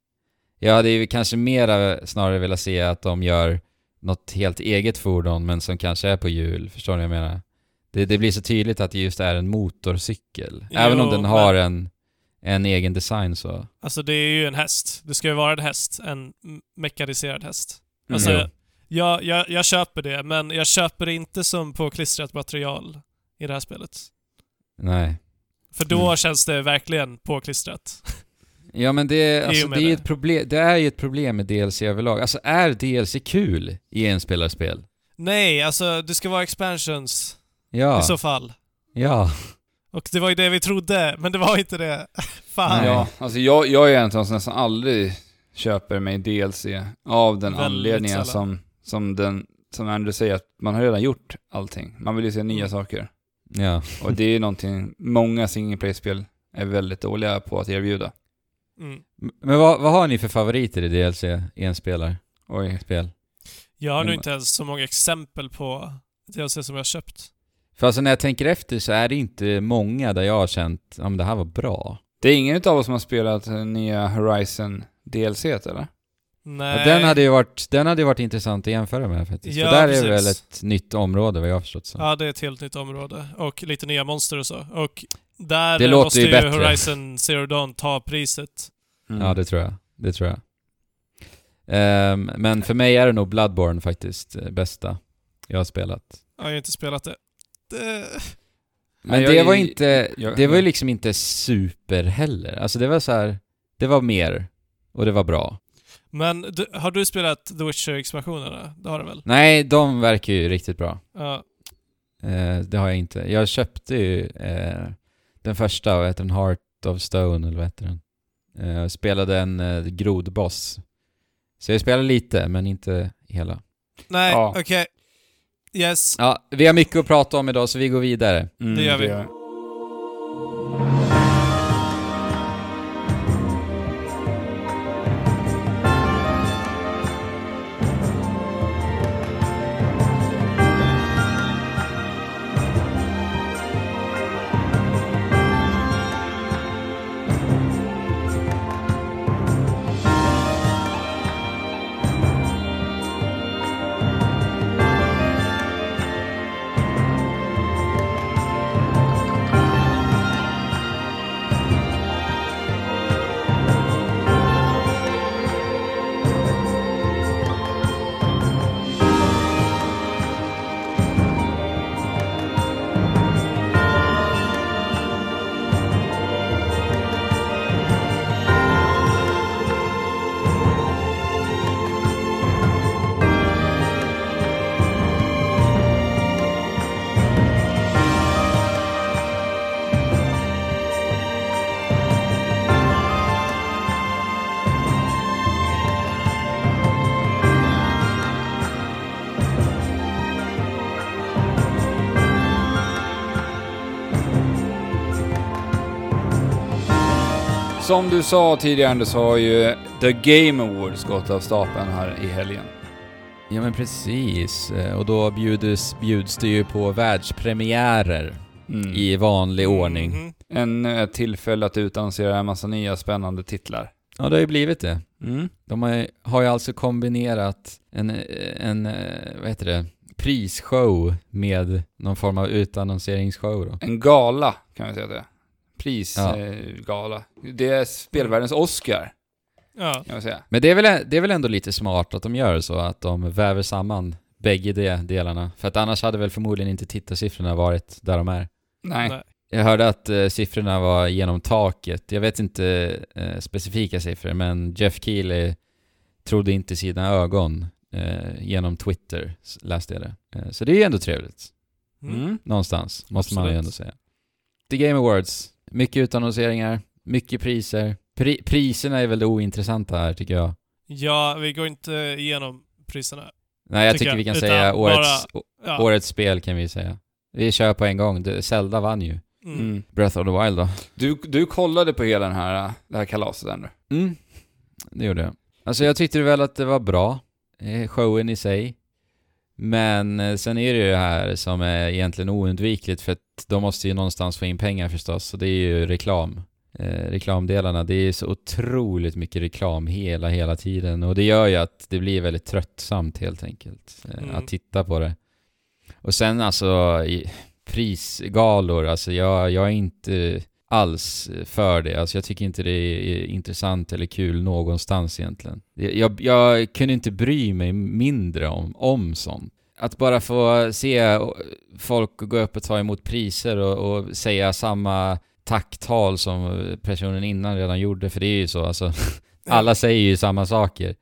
Jag hade ju kanske mera snarare velat se att de gör något helt eget fordon men som kanske är på hjul, förstår ni vad jag menar? Det, det blir så tydligt att det just är en motorcykel. Även om Jo, den men- har en, en egen design så. Alltså det är ju en häst. Det ska ju vara en häst. En mekaniserad häst. Mm. Alltså, Jo. jag, jag, jag köper det, men jag köper det inte som påklistrat material i det här spelet. Nej. För då Mm. känns det verkligen påklistrat. Ja men det, alltså, det, är ett problem, det är ju ett problem med DLC överlag. Alltså är DLC kul i enspelarspel? Nej, alltså det ska vara expansions Ja. i så fall. Ja. Och det var ju det vi trodde, men det var inte det. Fan. Nej. Ja, alltså jag, jag är en som nästan aldrig köper mig DLC av den Väldigt anledningen sällan. som, som, den, som Andrew säger, att man har redan gjort allting. Man vill ju se nya Mm. saker. Ja. Och det är någonting många single play-spel är väldigt dåliga på att erbjuda. Mm. Men vad, vad har ni för favoriter i DLC enspelarspel? Oj. Jag har nog inte ens så många exempel på DLC som jag har köpt. För alltså när jag tänker efter så är det inte många där jag har känt, om det här var bra. Det är ingen av oss som har spelat nya Horizon DLC eller? Nej. Den hade ju varit, den hade varit intressant att jämföra med faktiskt. Ja, För där precis. är väl ett nytt område vad jag har förstått så. Ja, det är ett helt nytt område. Och lite nya monster och så. Och där Det låter måste ju bättre. Horizon Zero Dawn ta priset. Mm. Ja, det tror jag. Det tror jag. Ehm, men för mig är det nog Bloodborne faktiskt, eh, bästa jag har spelat. Jag har ju inte spelat det. det... Men jag det var inte, jag- det var ju liksom inte super heller. Alltså det var så här, det var mer. Och det var bra. Men du, har du spelat The Witcher-expansionerna? Det har du väl? Nej, de verkar ju riktigt bra. Ja. Eh, det har jag inte. Jag köpte ju eh, den första, vad heter den? Heart of Stone, eller vad heter den? Eh, jag spelade en eh, grodboss. Så jag spelade lite, men inte hela. Nej, Ja. okej. Yes. Ja, vi har mycket att prata om idag, så vi går vidare. Mm, Det gör vi. Som du sa tidigare Anders, så har ju The Game Awards gått av stapeln här i helgen. Ja men precis, Eh, och då bjuds, bjuds det ju på världspremiärer Mm. i vanlig ordning. Mhm. En ett tillfälle att utannonsera en massa nya spännande titlar. Ja, det har ju blivit det. Mm. De har ju, har ju alltså kombinerat en, en, eh, vad heter det, prisshow med någon form av utannonseringsshow då. En gala, kan vi säga det. Ja. Prisgala. Det är spelvärldens Oscar, Ja. kan man säga. Men det är, väl, det är väl ändå lite smart att de gör så, att de väver samman bägge de delarna. För att annars hade väl förmodligen inte tittarsiffrorna varit där de är. Nej. Nej. Jag hörde att eh, siffrorna var genom taket. Jag vet inte eh, specifika siffror, men Jeff Keely trodde inte sina ögon eh, genom Twitter, läste jag det. Eh, så det är ju ändå trevligt. Mm. Någonstans, måste man ju Absolut. ändå säga. The Game Awards. Mycket utannonseringar, mycket priser. Pri priserna är väl det ointressanta här, tycker jag. Ja, vi går inte igenom priserna. Nej, jag Tycker tycker jag, vi kan utan säga bara- årets, å- Ja. årets spel kan vi säga. Vi kör på en gång. Zelda vann ju. Mm. Mm. Breath of the Wild då. Du, du kollade på hela den här, det här kalaset ändå? Mm, det gjorde jag. Alltså jag tyckte väl att det var bra, eh, showen i sig. Men eh, sen är det ju det här som är egentligen oundvikligt för att de måste ju någonstans få in pengar förstås, och det är ju reklam. Eh, reklamdelarna, det är så otroligt mycket reklam hela, hela tiden och det gör ju att det blir väldigt tröttsamt helt enkelt eh, Mm. att titta på det. Och sen alltså prisgalor, alltså jag, jag är inte alls eh, för det. Alltså jag tycker inte det är intressant eller kul någonstans egentligen. Jag, jag kunde inte bry mig mindre om, om sånt. Att bara få se eh, folk gå upp och ta emot priser och, och säga samma tacktal som eh, personen innan redan gjorde, för det är ju så alltså. Alla säger ju samma saker.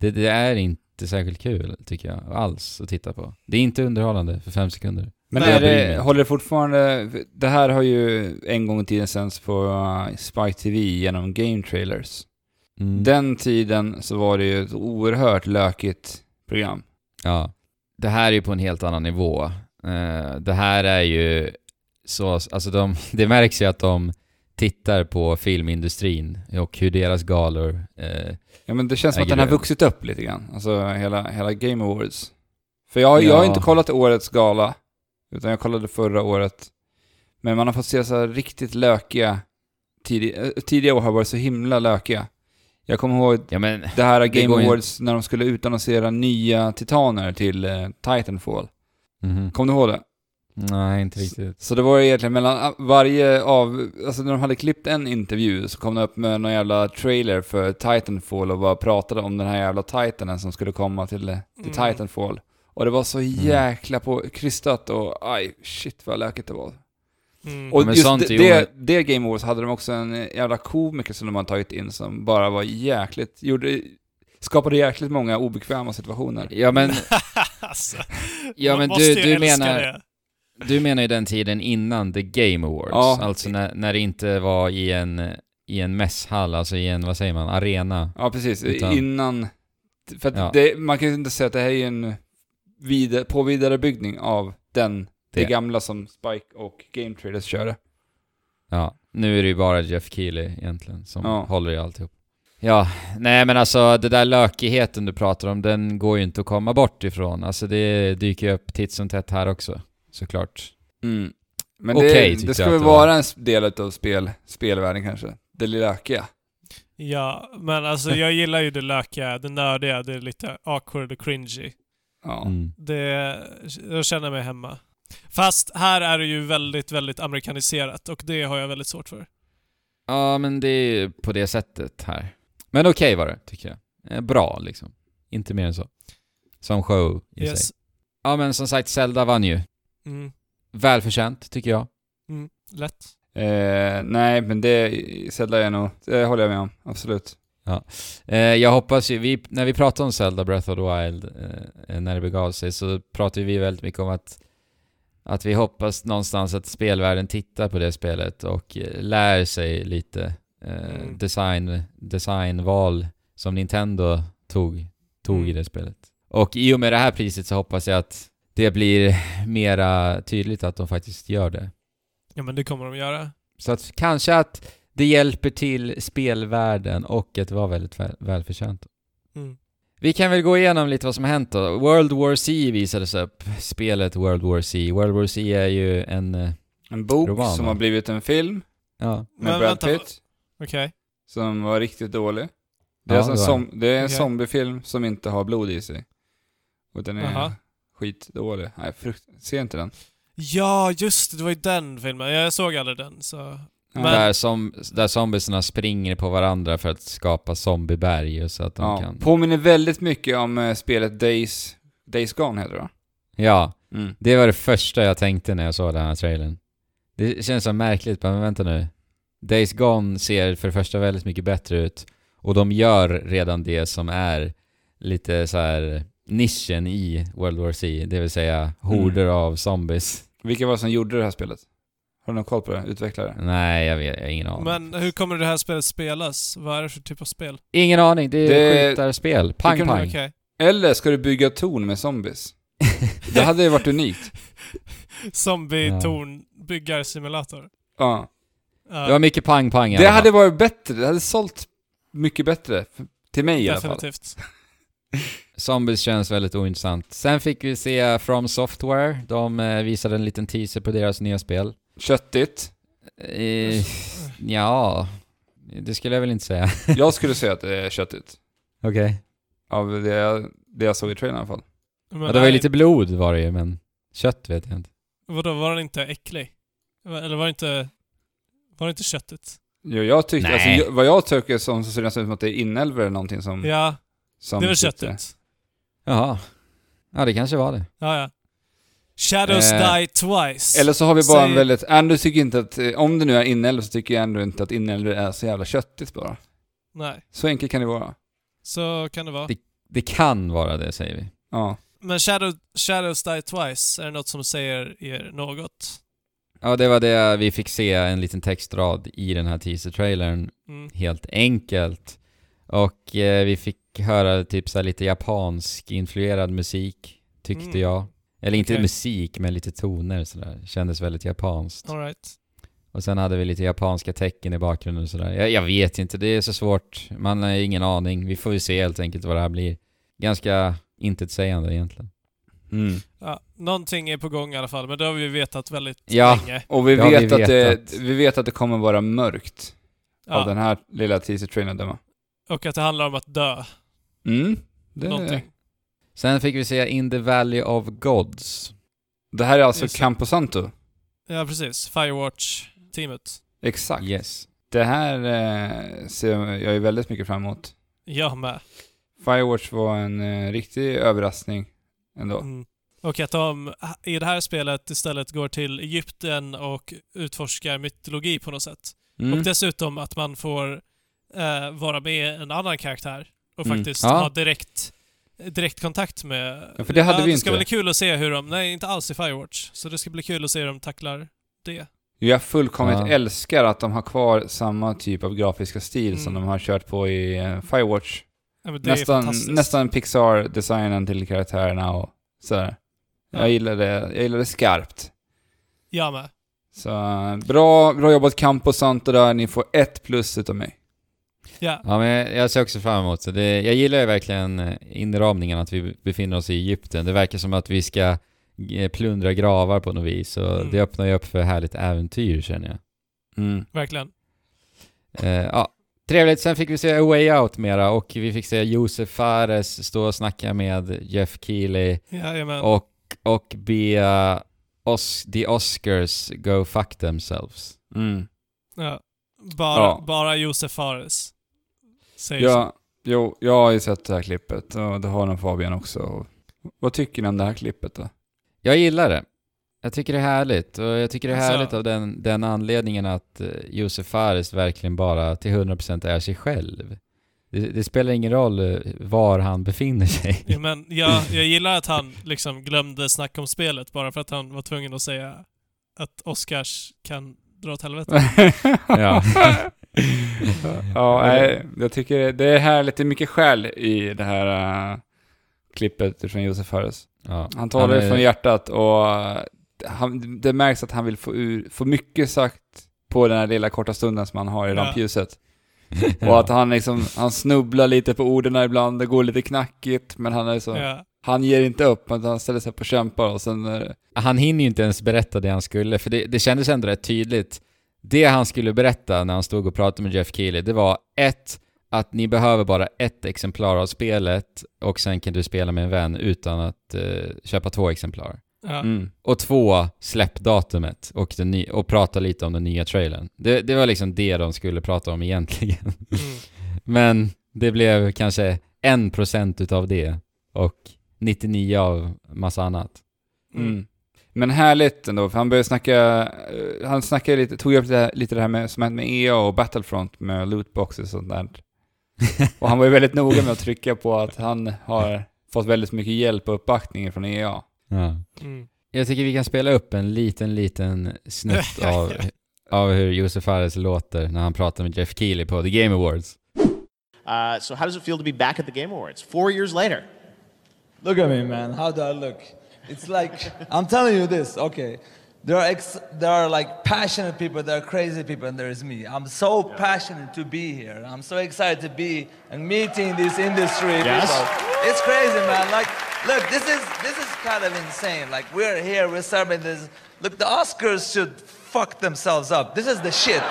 Det, det är inte särskilt kul, tycker jag, alls att titta på. Det är inte underhållande för fem sekunder. Men är det, håller det fortfarande, det här har ju en gång i tiden sänds på uh, Spike TV genom Game Trailers. Mm. Den tiden så var det ju ett oerhört lökigt program. Ja. Det här är ju på en helt annan nivå. Eh, det här är ju så, alltså de, det märks ju att de tittar på filmindustrin och hur deras galor, eh, Ja men det känns som att den har vuxit upp lite grann. Alltså hela, hela Game Awards. För jag, jag har Ja. inte kollat årets gala, utan jag kollade förra året. Men man har fått se så här riktigt lökiga, tidig, eh, tidiga år har varit så himla lökiga. Jag kommer ihåg ja men, det här Det Game ju- Awards när de skulle utannonsera nya titaner till eh, Titanfall. mhm. Kommer du ihåg det? nej inte riktigt. Så det var egentligen mellan ah, varje av, alltså när de hade klippt en intervju så kom de upp med någon jävla trailer för Titanfall och bara pratade om den här jävla titanen som skulle komma till, eh, till Mm. Titanfall. Och det var så jäkla på krystat och aj, shit vad lökigt det var. Mm. Och men just sånt det, är det, det Game Awards hade de också en jävla komiker som de hade tagit in som bara var jäkligt, gjorde, skapade jäkligt många obekväma situationer. Ja men, alltså, ja, men du, du, menar, det. du menar ju den tiden innan The Game Awards, Ja. alltså när, när det inte var i en, i en mässhall, alltså i en, vad säger man, arena. Ja, precis. Utan- Innan... För att Ja. det, man kan ju inte säga att det här är en vid, på vidarebyggning av den, det, Det. gamla som Spike och Game Traders körde. Ja, nu är det ju bara Jeff Keely egentligen som Ja. håller i alltihop. Ja, nej men alltså det där lökigheten du pratar om, den går ju inte att komma bort ifrån. Alltså det dyker ju upp titt som tätt här också, såklart. Mm. Men Okej, det, tyckte det ska väl det vara en del av spel, spelvärlden kanske. Det lökiga. Ja, men alltså jag gillar ju det lökiga, det nördiga, det är lite awkward och cringy. Ja. Mm. Det, jag känner mig hemma. Fast här är det ju väldigt, väldigt amerikaniserat och det har jag väldigt svårt för. Ja, men det är på det sättet här. Men okej var det, tycker jag. Eh, Bra liksom. Inte mer än så. Som show i Yes. sig. Ja men som sagt, Zelda vann ju. Mm. Välförtjänt, tycker jag. Mm. Lätt. Eh, nej, men det Zelda är nog, det håller jag med om. Absolut. Eh, jag hoppas ju, vi, när vi pratade om Zelda Breath of the Wild, eh, när det begav sig, så pratade vi väldigt mycket om att, att vi hoppas någonstans att spelvärlden tittar på det spelet och eh, lär sig lite eh, Mm. design, designval som Nintendo tog, tog i Mm. det spelet. Och i och med det här priset så hoppas jag att det blir mera tydligt att de faktiskt gör det. Ja men det kommer de göra. Så att kanske att det hjälper till spelvärlden och att det var väldigt väl, välförtjänt. Mm. Vi kan väl gå igenom lite vad som har hänt då. World War C visades upp. Spelet World War C. World War C är ju en... eh, En bok Roman, som va? har blivit en film Ja. med Men Brad vänta, Pitt. Okej. Som var riktigt dålig. Det är, Ja, alltså en, som, det är en Okej. zombiefilm som inte har blod i sig. Och den är Jaha. skitdålig. Nej, frukt, se inte den. Ja, just det. Det var ju den filmen. Jag såg aldrig den, så... Men- Där, som, där zombiesarna springer på varandra för att skapa zombieberg så att de Ja, kan... påminner väldigt mycket om eh, spelet Days, Days Gone heter det va? Ja, Mm. det var det första jag tänkte när jag såg den här trailern. Det känns så märkligt, men vänta nu. Days Gone ser för det första väldigt mycket bättre ut och de gör redan det som är lite så här nischen i World War C, det vill säga horder av zombies. Vilka var det som gjorde det här spelet? Har du någon koll på det? Utvecklare? Nej, jag vet, jag har ingen aning. Men hur kommer det här spelet spelas? Vad är det för typ av spel? Ingen aning, det är Det- skjutarspel. Pang kan- pang. Okej. Eller ska du bygga torn med zombies? Det hade ju varit unikt. Zombie-torn-byggarsimulator. Ja. Ja, Det var mycket pang pang i Det hade varit bättre, det hade sålt mycket bättre. Till mig i alla fall. definitivt. Zombies känns väldigt ointressant. Sen fick vi se From Software. De eh, visade en liten teaser på deras nya spel. Köttigt. Eh, ja, det skulle jag väl inte säga. Jag skulle säga att det är köttigt. Okej. Av det jag, det jag såg i trailern i alla fall. Men Ja, det var ju nej, lite blod var det ju, men kött vet jag inte. Vadå, var den inte äcklig? Eller var det inte... Var det inte köttigt? Jo, jag tyckte, Nej. alltså, jag, vad jag tycker som så ser det nästan ut som att det är inälvor eller någonting som... Ja, som det var sitter. köttigt. Jaha. Ja, det kanske var det. Ja, ja. Shadows Eh, die twice. Eller så har vi bara en Säg- väldigt... Ändå tycker inte att... eh, Om det nu är inälvor så tycker jag ändå inte att inälvor är så jävla köttigt bara. Nej, Så enkelt kan det vara. så kan det vara. Det- Det kan vara det, säger vi. Ja. Men Shadow, Shadows die twice, är det något som säger er något? Ja, det var det vi fick se, en liten textrad i den här teaser-trailern, Mm. helt enkelt. Och eh, vi fick höra typ så här lite japansk influerad musik, tyckte Mm. jag. Eller inte Okej. musik, men lite toner sådär. Kändes väldigt japanskt. All right. Och sen hade vi lite japanska tecken i bakgrunden och sådär. Jag, jag vet inte, det är så svårt. Man har ingen aning. Vi får ju se helt enkelt vad det här blir. Ganska intetsägande egentligen. Mm. Ja, någonting är på gång i alla fall, men det har vi vetat väldigt Ja. länge. Och vi har vet, vi att det, vi vet att det kommer vara mörkt av Ja, den här lilla teaser-trailern och att det handlar om att dö. Mm. Det, Någonting. Sen fick vi se In the Valley of Gods. det här är alltså Just. Camposanto. Ja, precis. Firewatch-teamet. Exakt. Yes. Det här eh, ser jag ju väldigt mycket fram emot. Jag med. Firewatch var en eh, riktig överraskning ändå. Mm. Och att de i det här spelet istället går till Egypten och utforskar mytologi på något sätt. Mm. Och dessutom att man får eh, vara med en annan karaktär och Mm. faktiskt Ja. ha direkt, direkt kontakt med... Ja, för det hade vi Det ska inte. bli kul att se hur de... Nej, inte alls i Firewatch. Så det ska bli kul att se hur de tacklar det. Jag fullkomligt Ja. älskar att de har kvar samma typ av grafiska stil som Mm. de har kört på i eh, Firewatch. Ja, det Nästan, nästan Pixar-designen till karaktärerna och sådär. Ja. Jag gillar det, jag gillar det skarpt. Jag med. Så eh, bra, bra jobbat Campo Santo där, ni får ett plus utav mig. Ja. Ja, men jag- ser också fram emot det. det. Jag gillar ju verkligen eh, inramningen att vi befinner oss i Egypten. Det verkar som att vi ska eh, plundra gravar på något vis och Mm. det öppnar ju upp för härligt äventyr känner jag. Mm. Verkligen. Eh, ja, trevligt. Sen fick vi se A Way Out mera och vi fick se Josef Fares stå och snacka med Jeff Keely Jajamän. och, och be os the Oscars go fuck themselves. Mm. Ja. Bara, Ja. bara Josef Fares. Säger så. Ja, jo, jag har ju sett det här klippet och det har nog Fabian också. Vad tycker ni om det här klippet då? Jag gillar det. Jag tycker det är härligt och jag tycker det är Alltså- härligt av den, den anledningen att eh, Josef Fares verkligen bara till 100% är sig själv. Det, det spelar ingen roll eh, var han befinner sig. Ja, men jag, jag gillar att han liksom glömde snacka om spelet bara för att han var tvungen att säga att Oscars kan dra åt helvete. Ja. Ja, jag tycker det är härligt. Det är mycket själ i det här uh, klippet från Josef Fares. Ja. Han talar är- från hjärtat och uh, han, det märks att han vill få, ur, få mycket sagt på den här lilla korta stunden som han har i Ja. rampljuset. Ja. Och att han liksom, han snubblar lite på orden ibland, det går lite knackigt, men han är så, Ja. han ger inte upp, utan han ställer sig upp och kämpar och sen, eh, Han hinner ju inte ens berätta det han skulle, för det, det kändes ändå rätt tydligt. Det han skulle berätta när han stod och pratade med Jeff Keely, det var ett, att ni behöver bara ett exemplar av spelet och sen kan du spela med en vän utan att eh, köpa två exemplar. Ja. mm. Och två, släppdatumet och, den ny- och prata lite om den nya trailern. Det, det var liksom det de skulle prata om egentligen. Mm. Men det blev kanske en procent utav det och 99 av massa annat. Mm. Men härligt ändå, för han började snacka, eh, han snackade lite, tog upp det, lite det här med, som hänt med EA och Battlefront med lootboxes och sånt där. Och han var ju väldigt noga med att trycka på att han har fått väldigt mycket hjälp och uppbackning från EA. Ja. Mm. Jag tycker vi kan spela upp en liten, liten snutt av, av hur Josef Fares låter när han pratar med Jeff Keely på The Game Awards. Uh, so, how does it feel to be back at the Game Awards four years later? Look at me, man. How do I look? It's like I'm telling you this. Okay, there are ex- there are like passionate people, there are crazy people, and there is me. I'm so passionate to be here. I'm so excited to be and meeting this industry Yes. people. It's crazy, man. Like, look, this is this is kind of insane. Like, we're here, we're celebrating this. Look, the Oscars should fuck themselves up. This is the shit.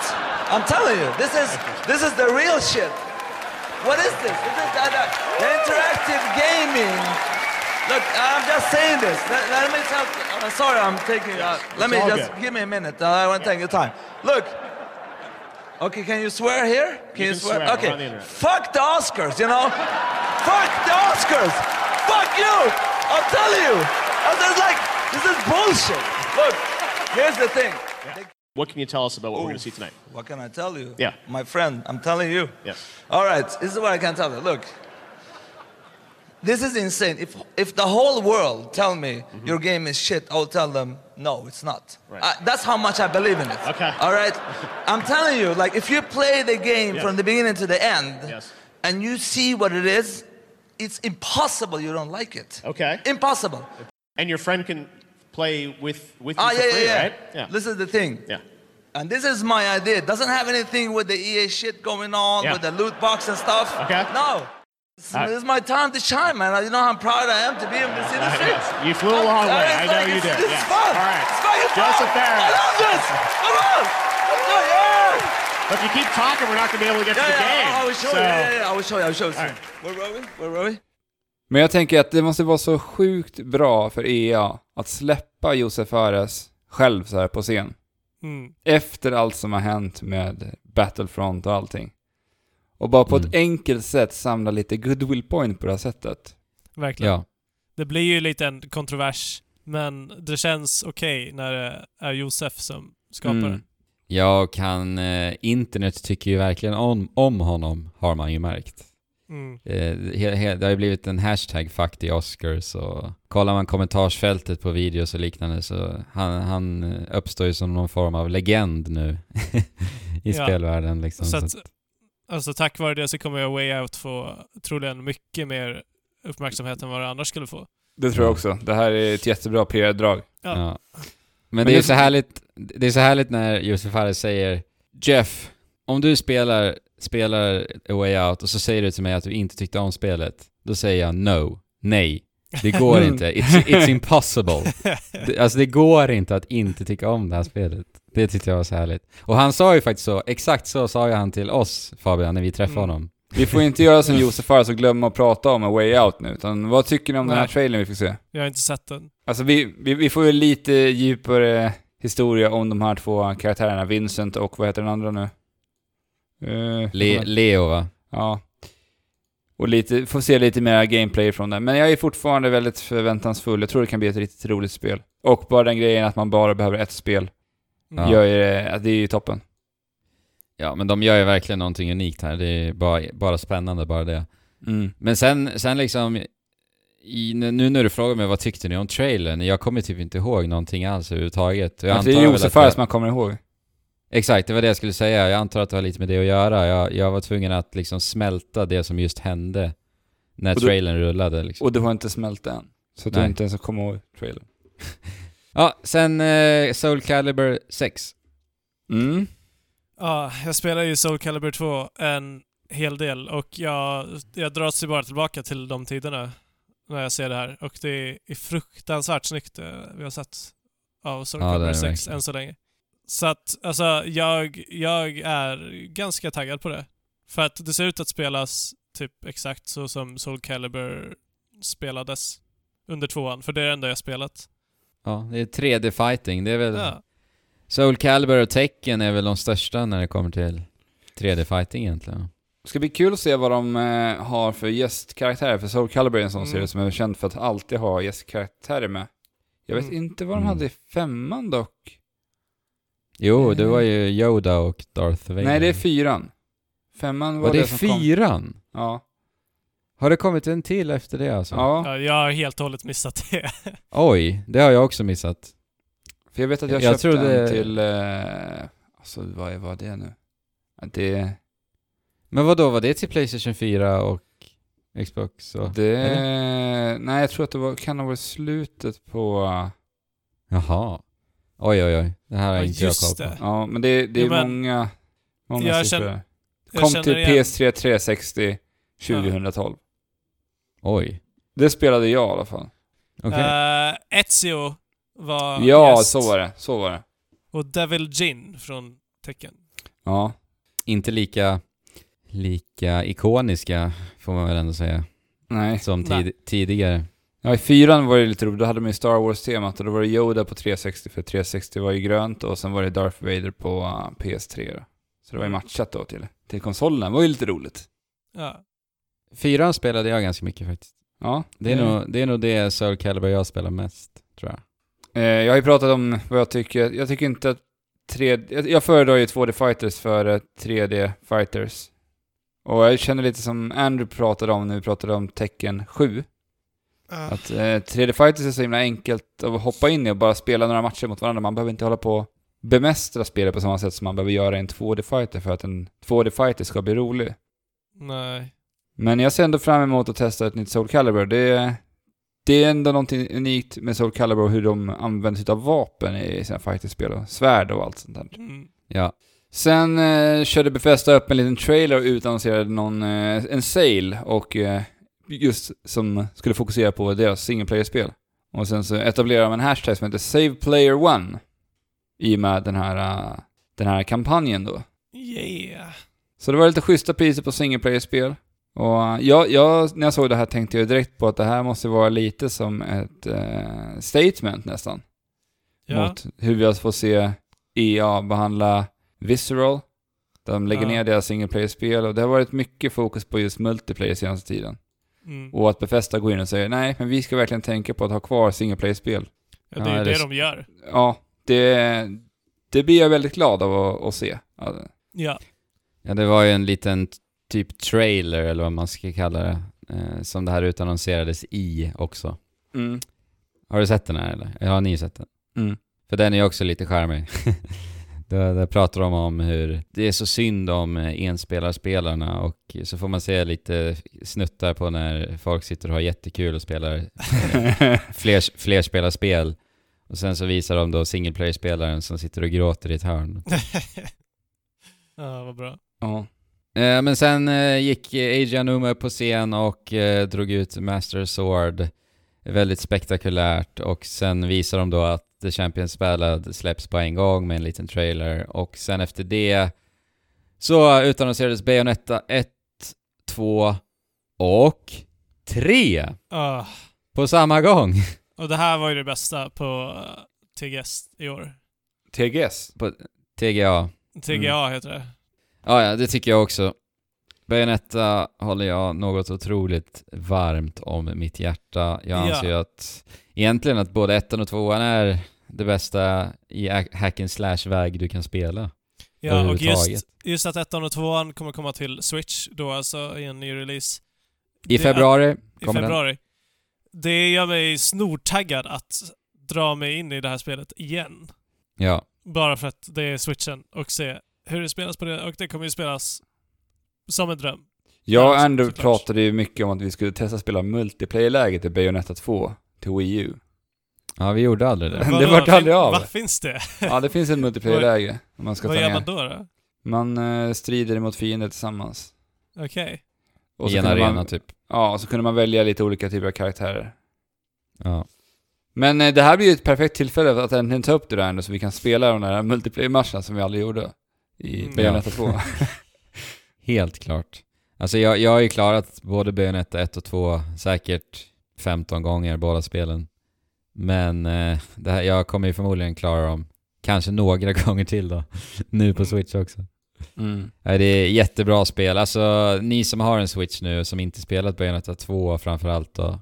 I'm telling you, this is this is the real shit. What is this? This is the, the interactive gaming. Look, I'm just saying this. Let, let me tell. I'm sorry, I'm taking. Uh, let me just good. give me a minute. Uh, I want to take your time. Look. Okay, can you swear here? Can you, can swear? swear, Okay. the. Fuck the Oscars, you know? Fuck the Oscars! Fuck you! I'll tell you. I was like, this is bullshit. Look, here's the thing. What can you tell us about what we're going to see tonight? What can I tell you? Yeah. My friend, I'm telling you. Yes. All right, this is what I can tell you. Look, this is insane. If, if the whole world tell me your game is shit, I'll tell them, no, it's not. Mm-hmm. Right. Uh, that's how much I believe in it. Okay. All right? I'm telling you, like, if you play the game Yeah. from the beginning to the end, Yes. and you see what it is, it's impossible you don't like it. Okay. Impossible. And your friend can play with with you Ah, yeah, free, yeah, yeah. right? Yeah. This is the thing. yeah. And this is my idea. It doesn't have anything with the EA shit going on, Yeah. with the loot box and stuff. Okay. No. This, this is my time to shine, man. You know how proud I am to be in this industry. Yes. You flew a long way. It's I know like, you did. It's Yeah. fun. All right. It's fucking Joseph fun. Ferris. I love this. Come on. Let's it. Yeah. If you keep talking, we're not going to be able to get Yeah, to the yeah, game. I will show so, you. Yeah, yeah, I will show you. I will show you. All right. Where were we? Where were we? Men jag tänker att det måste vara så sjukt bra för EA att släppa Josef Fares själv så här på scen. Mm. Efter allt som har hänt med Battlefront och allting. Och bara på Mm. ett enkelt sätt samla lite goodwill point på det här sättet. Verkligen. Ja. Det blir ju lite en kontrovers, men det känns okej när det är Josef som skapar Mm. det. Ja, och han, eh, internet tycker ju verkligen om, om honom, har man ju märkt. Mm. Eh, he, he, det har ju blivit en hashtag fuck the Oscars och kollar man kommentarsfältet på videos och liknande så han, han uppstår ju som någon form av legend nu i Ja. spelvärlden liksom. Så Så att, alltså tack vare det så kommer jag Way Out få troligen mycket mer uppmärksamhet än vad det annars skulle få. Det tror jag också. Det här är ett jättebra PR-drag. Ja. Ja. Men, Men det är så härligt, det är så härligt när Josef Fares säger Jeff, om du spelar, spelar A Way Out och så säger du till mig att du inte tyckte om spelet, då säger jag no, nej. Det går inte. It's, it's impossible. Det, alltså det går inte att inte tycka om det här spelet. Det tyckte jag var så härligt. Och han sa ju faktiskt så, exakt så sa ju han till oss Fabian när vi träffade Mm. honom. Vi får inte göra som Josef Fares och glömma att prata om A Way Out nu, utan vad tycker ni om den här Nej. trailern vi fick se? Jag har inte sett den. Alltså vi, vi, vi får ju lite djupare historia om de här två karaktärerna, Vincent och vad heter den andra nu? Eh, Le, Leo va? Ja. Och lite, får se lite mer gameplay från den. Men jag är fortfarande väldigt förväntansfull. Jag tror det kan bli ett riktigt roligt spel. Och bara den grejen att man bara behöver ett spel Mm. Gör ju det, det är ju toppen. Ja men de gör ju verkligen någonting unikt här. Det är bara, bara spännande bara det. Mm. Men sen, sen liksom, i, nu när du frågar mig vad tyckte ni om trailern? Jag kommer typ inte ihåg någonting alls överhuvudtaget. Jag Alltså, det är Josef att Fares man kommer ihåg. Exakt, det var det jag skulle säga. Jag antar att det har lite med det att göra. Jag, jag var tvungen att liksom smälta det som just hände när Och du- trailern rullade liksom. Och du har inte smält än. Så att du Nej. inte ens kommer ihåg trailern. Ja, sen eh, Soul Calibur 6. Mm. Ja, jag spelar ju Soul Calibur 2 en hel del och jag, jag dras ju bara tillbaka till de tiderna när jag ser det här. Och det är fruktansvärt snyggt det vi har sett av Soul Ja, Calibur det 6 verkligen. än så länge. Så att, alltså, jag, jag är ganska taggad på det. För att det ser ut att spelas typ exakt så som Soul Calibur spelades under tvåan, för det är det enda jag spelat. Ja, det är 3D-fighting. Det är väl... Ja. Soul Calibur och Tekken är väl de största när det kommer till 3D-fighting egentligen. Det ska bli kul att se vad de eh, har för gästkaraktärer, för Soul Calibur är en sån Mm. serie som är känd för att alltid ha gästkaraktärer med. Jag vet Mm. inte vad de Mm. hade i femman dock. Jo, det Mm. var ju Yoda och Darth Vader. Nej, det är fyran. Femman var, Var det som kom. fyran? Ja. Har det kommit en till efter det alltså? ja. Ja, jag har helt och hållet missat det. Oj, det har jag också missat. För jag vet att jag, Jag köpte trodde- en till... Eh, alltså vad var det nu? Det... Men vad då var det till Playstation 4 och Xbox? Och... det nej, jag tror att det var, kan ha varit slutet på... Jaha. Oj, oj, oj. Det här har Ja, inte jag koll på. det. Ja, men det, det är Jo, men- många... Många Jag siffror. känner- jag Kom till igen. PS3 360 2012. Oj. Det spelade jag i alla fall. Okej. Eh, Ezio var Ja, gäst. så var det. Så var det. Och Devil Jin från Tekken. Ja. Inte lika, lika ikoniska, får man väl ändå säga, Nej. som Nej. tid, tidigare. Ja, i fyran var det lite roligt. Då hade man ju Star Wars-temat och då var det Yoda på 360 för 360 var ju grönt och sen var det Darth Vader på uh, PS3 då. Så det var ju matchat då till, till konsolerna. Det var ju lite roligt. Ja. Fyran spelade jag ganska mycket faktiskt. Ja. Det är, nog, det är nog det Soul Calibur jag spelar mest, tror jag. Eh, jag har ju pratat om vad jag tycker. Jag tycker inte att 3D... Jag, jag föredrar ju 2D Fighters före 3D Fighters. Och jag känner lite som Andrew pratade om när vi pratade om Tekken 7. Att eh, 3D Fighters är så himla enkelt att hoppa in i och bara spela några matcher mot varandra. Man behöver inte hålla på och bemästra spelet på samma sätt som man behöver göra i en 2D-fighter för att en 2D-fighter ska bli rolig. Nej. Men jag ser ändå fram emot att testa ett nytt Soul Calibur. Det, det är ändå någonting unikt med Soul Calibur och hur de använder sig av vapen i sina fighterspel och svärd och allt sånt där. Mm. Ja. Sen eh, körde Bethesda upp en liten trailer och utannonserade någon, eh, en sale och eh, just som skulle fokusera på deras single player-spel. Och sen så etablerade de en hashtag som heter Save Player One i och med den här, eh, den här kampanjen då. Yeah. Så det var lite schyssta priser på single player-spel. Och eh, jag, jag, när jag såg det här tänkte jag direkt på att det här måste vara lite som ett eh, statement nästan. Ja. Mot hur vi får se EA behandla Visceral. De lägger Ja. ner deras single player-spel och det har varit mycket fokus på just multiplayer senaste tiden. Mm. Och att Bethesda går in och säger nej, men vi ska verkligen tänka på att ha kvar single player-spel. Ja, det är ju det de gör. Ja, det, det blir jag väldigt glad av att, att se. Ja, Ja. Det var ju en liten typ trailer, eller vad man ska kalla det, eh, som det här utannonserades i också. Mm. Har du sett den här eller? Ja, har ni sett den? Mm. För den är ju också lite charmig. Där, där pratar de om hur det är så synd om enspellarspelarna och så får man se lite snuttar på när folk sitter och har jättekul och spelar fler, flerspelarspel. Och sen så visar de då single player-spelaren som sitter och gråter i ett hörn. ja, vad bra. ja. Eh, men sen eh, gick Anuma upp på scen och eh, drog ut Master Sword. Väldigt spektakulärt och sen visar de då att The Champions Ballad släpps på en gång med en liten trailer och sen efter det så utannonserades Bayonetta 1, 2 och 3 Ah. på samma gång. Och det här var ju det bästa på uh, TGS i år. TGS. På TGA. TGA Mm. heter det. Ja, ja, det tycker jag också. Bayonetta håller jag något otroligt varmt om mitt hjärta. Jag Ja. anser ju att egentligen att både ettan och tvåan är det bästa i hack and slash-väg du kan spela. Ja, och just, just att ettan och tvåan kommer komma till Switch då alltså i en ny release. I Det- februari I kommer den. februari. Det gör mig snortaggad att dra mig in i det här spelet igen. Ja. Bara för att det är switchen och se hur det spelas på det. Och det kommer ju spelas som en dröm. Jag och Andrew pratade ju mycket om att vi skulle testa spela multiplayer-läget i Bayonetta 2 till Wii U. ja, vi gjorde aldrig det. Det Vadå? vart aldrig av. Va, finns det? Ja, det finns ett multiplayer-läge. om Man ska Vad ta gör ner. man då? då? Man eh, strider mot fiender tillsammans. Okej. Och I en arena man, typ. Ja, och så kunde man välja lite olika typer av karaktärer. Ja. Men eh, det här blir ju ett perfekt tillfälle att äntligen ta upp det där ändå, så vi kan spela de där multiplayer-matcherna som vi aldrig gjorde i Mm. Bayonetta 2. Helt klart. Alltså jag, jag har ju klarat både Bayonetta 1 och 2 säkert 15 gånger båda spelen. Men eh, det här, jag kommer ju förmodligen klara dem kanske några gånger till då. nu på Mm. Switch också. Mm. Det är jättebra spel. Alltså, ni som har en Switch nu, som inte spelat Bayonetta 2 framförallt då.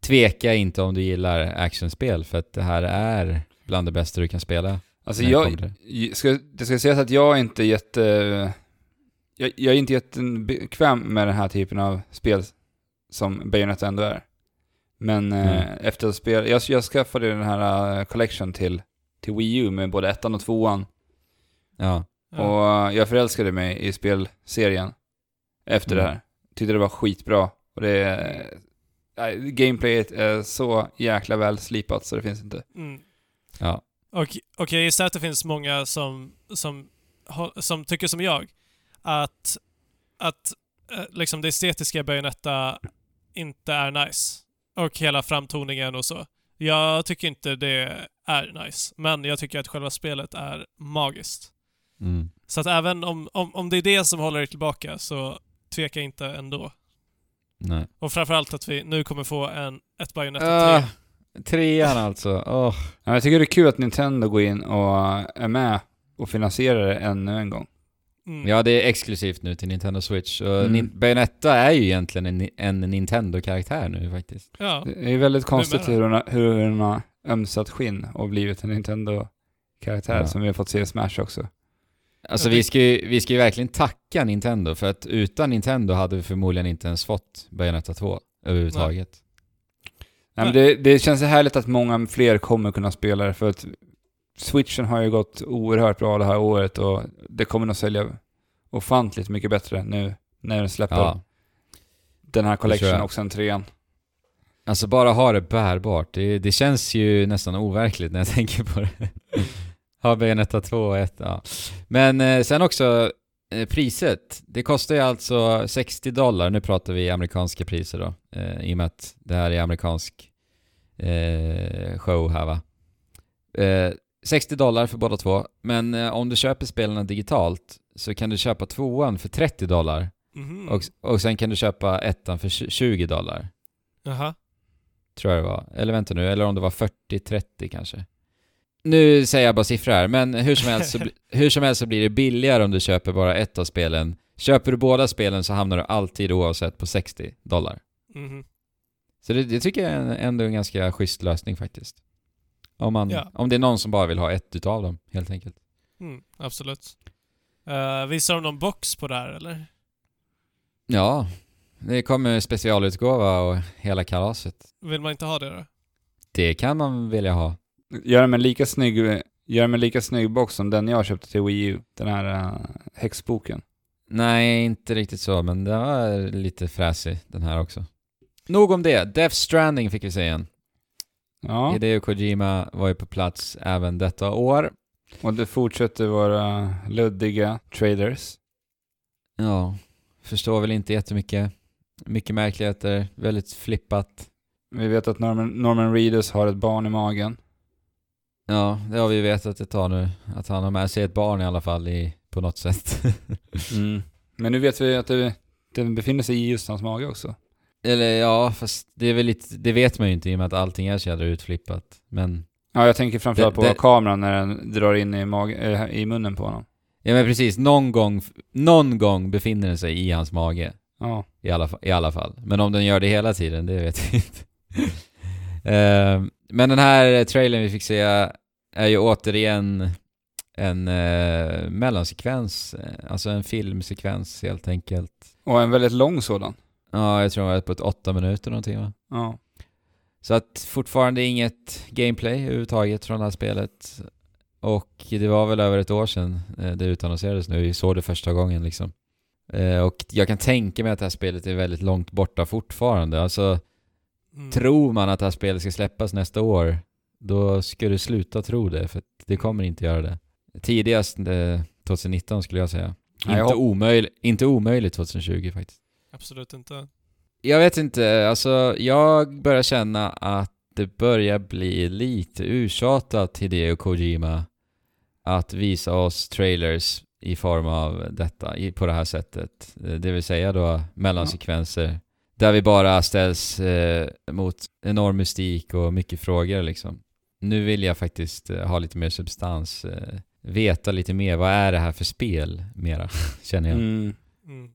Tveka inte om du gillar actionspel, för att det här är bland det bästa du kan spela. Alltså jag, ska, det ska sägas att jag är inte jätte... jag, jag är inte jättebekväm med den här typen av spel som Bayonetta ändå är. Men eh, Mm. efter att spela, jag, jag skaffade den här eh, collection till, till Wii U med både ettan och tvåan. Ja. Och eh, jag förälskade mig i spelserien efter Mm. det här. Tyckte det var skitbra. Och det är... nej, Gameplayet är så jäkla väl slipat så det finns inte. Mm. Ja. Och, och jag gissar att det finns många som, som, som tycker som jag. Att, att eh, liksom det estetiska i Bayonetta inte är nice. Och hela framtoningen och så. Jag tycker inte det är nice. Men jag tycker att själva spelet är magiskt. Mm. Så att även om, om, om det är det som håller er tillbaka så tveka inte ändå. Nej. Och framförallt att vi nu kommer få en, ett Bayonetta 3. Uh, trean alltså. Men jag tycker det är kul att Nintendo går in och är med och finansierar det ännu en gång. Mm. Ja, det är exklusivt nu till Nintendo Switch. Och Mm. Bayonetta är ju egentligen en, en Nintendo-karaktär nu faktiskt. Ja. Det är väldigt konstigt hur hon, har, hur hon har ömsat skinn och blivit en Nintendo-karaktär Ja. som vi har fått se i Smash också. Alltså vi ska, ju, vi ska ju verkligen tacka Nintendo, för att utan Nintendo hade vi förmodligen inte ens fått Bayonetta 2 överhuvudtaget. Nej, men det, det känns härligt att många fler kommer kunna spela det för att Switchen har ju gått oerhört bra det här året och det kommer nog sälja ofantligt mycket bättre nu när den släpper Ja. den här collection och sen trean. Alltså bara ha det bärbart, det, det känns ju nästan overkligt när jag tänker på det. ha Bayonetta 2 och 1, ja. Men eh, sen också eh, priset. Det kostar ju alltså 60 dollar, nu pratar vi amerikanska priser då, eh, i och med att det här är amerikansk eh, show här va. Eh, 60 dollar för båda två, men eh, om du köper spelarna digitalt så kan du köpa tvåan för 30 dollar Mhm. och, och sen kan du köpa ettan för 20 dollar. Jaha. Tror jag det var. Eller vänta nu, eller om det var 40-30 kanske. Nu säger jag bara siffror här, men hur som, helst så, hur som helst så blir det billigare om du köper bara ett av spelen. Köper du båda spelen så hamnar du alltid oavsett på 60 dollar. Mhm. Så det, det tycker jag är en- ändå en ganska schysst lösning faktiskt. Om, man, Ja. om det är någon som bara vill ha ett utav dem, helt enkelt. Mm, absolut. Uh, visar de någon box på det här eller? Ja, det kommer specialutgåva och hela kalaset. Vill man inte ha det då? Det kan man vilja ha. Gör dem en lika snygg, gör dem en lika snygg box som den jag köpte till Wii U. Den här uh, häxboken. Nej, inte riktigt så, men den var lite fräsig den här också. Nog om det. Death Stranding fick vi se igen. Ja, Hideo Kojima var ju på plats även detta år. och det fortsätter vara luddiga traders. Ja, förstår väl inte jättemycket. Mycket märkligheter, väldigt flippat. Vi vet att Norman, Norman Reedus har ett barn i magen. Ja, det har vi vetat ett tag nu. Att han har med sig ett barn i alla fall i, på något sätt. Mm. Men nu vet vi att det, den befinner sig i just hans mage också. Eller ja, fast det är väl lite, det vet man ju inte i och med att allting är så jävla utflippat. Men, Ja, jag tänker framförallt på det- kameran när den drar in i, mag, äh, i munnen på honom. ja men precis, någon gång, någon gång befinner den sig i hans mage. Ja. I alla, I alla fall. Men om den gör det hela tiden, det vet vi inte. Eh, men den här trailern vi fick se är ju återigen en uh, mellansekvens, eh, alltså en filmsekvens helt enkelt. Och en väldigt lång sådan. Ja, jag tror det var på ett åtta minuter någonting va? Ja. Så att fortfarande inget gameplay överhuvudtaget från det här spelet. Och det var väl över ett år sedan eh, det utannonserades nu, vi såg det första gången liksom. Eh, Och jag kan tänka mig att det här spelet är väldigt långt borta fortfarande. Alltså, Mm. tror man att det här spelet ska släppas nästa år, då ska du sluta tro det, för det kommer inte göra det. Tidigast eh, 2019 skulle jag säga. Nej, inte, omöjligt, inte omöjligt 2020 faktiskt. Absolut inte. Jag vet inte, alltså jag börjar känna att det börjar bli lite uttjatat Hideo Kojima att visa oss trailers i form av detta, i, på det här sättet. Det vill säga då mellansekvenser där vi bara ställs eh, mot enorm mystik och mycket frågor liksom. Nu vill jag faktiskt eh, ha lite mer substans, eh, veta lite mer, vad är det här för spel mera, känner jag. Mm. Mm.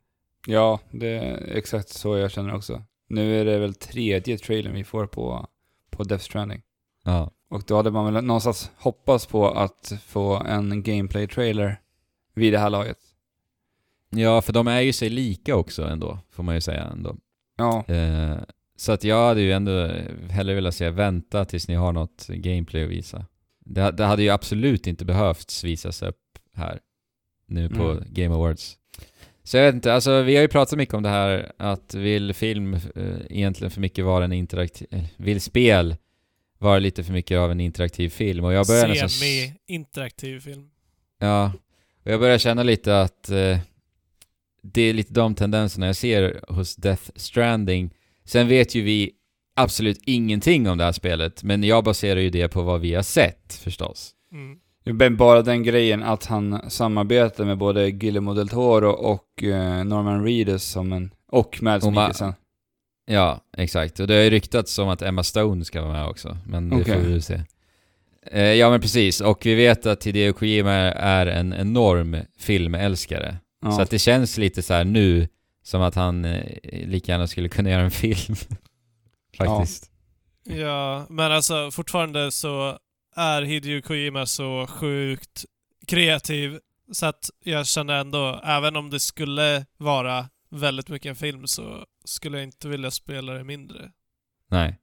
Ja, det är exakt så jag känner också. Nu är det väl tredje trailern vi får på, på Death Stranding. Ja. Och då hade man väl någonstans hoppats på att få en gameplay-trailer vid det här laget. Ja, för de är ju sig lika också ändå, får man ju säga ändå. Ja. Eh, så att jag hade ju ändå hellre velat säga vänta tills ni har något gameplay att visa. Det, det hade ju absolut inte behövts visas upp här nu på Mm. Game Awards. Så jag vet inte, alltså vi har ju pratat mycket om det här att vill film eh, egentligen för mycket vara en interaktiv, eh, vill spel vara lite för mycket av en interaktiv film och jag börjar nästan... Semi-interaktiv film. Ja, och jag börjar känna lite att eh, det är lite de tendenserna jag ser hos Death Stranding. Sen vet ju vi absolut ingenting om det här spelet, men jag baserar ju det på vad vi har sett förstås. Mm. Men bara den grejen att han samarbetar med både Guillermo del Toro och eh, Norman Reedus som en... Och Mads Mikkelsen. Ja, exakt. Och det har ju ryktats om att Emma Stone ska vara med också, men det Okej. får vi väl se. Eh, ja men precis, och vi vet att Hideo Kojima är en enorm filmälskare. Ja. Så att det känns lite så här nu som att han eh, lika gärna skulle kunna göra en film. Faktiskt. Ja, men alltså fortfarande så är Hideo Kojima så sjukt kreativ så att jag känner ändå, även om det skulle vara väldigt mycket en film så skulle jag inte vilja spela det mindre. Nej.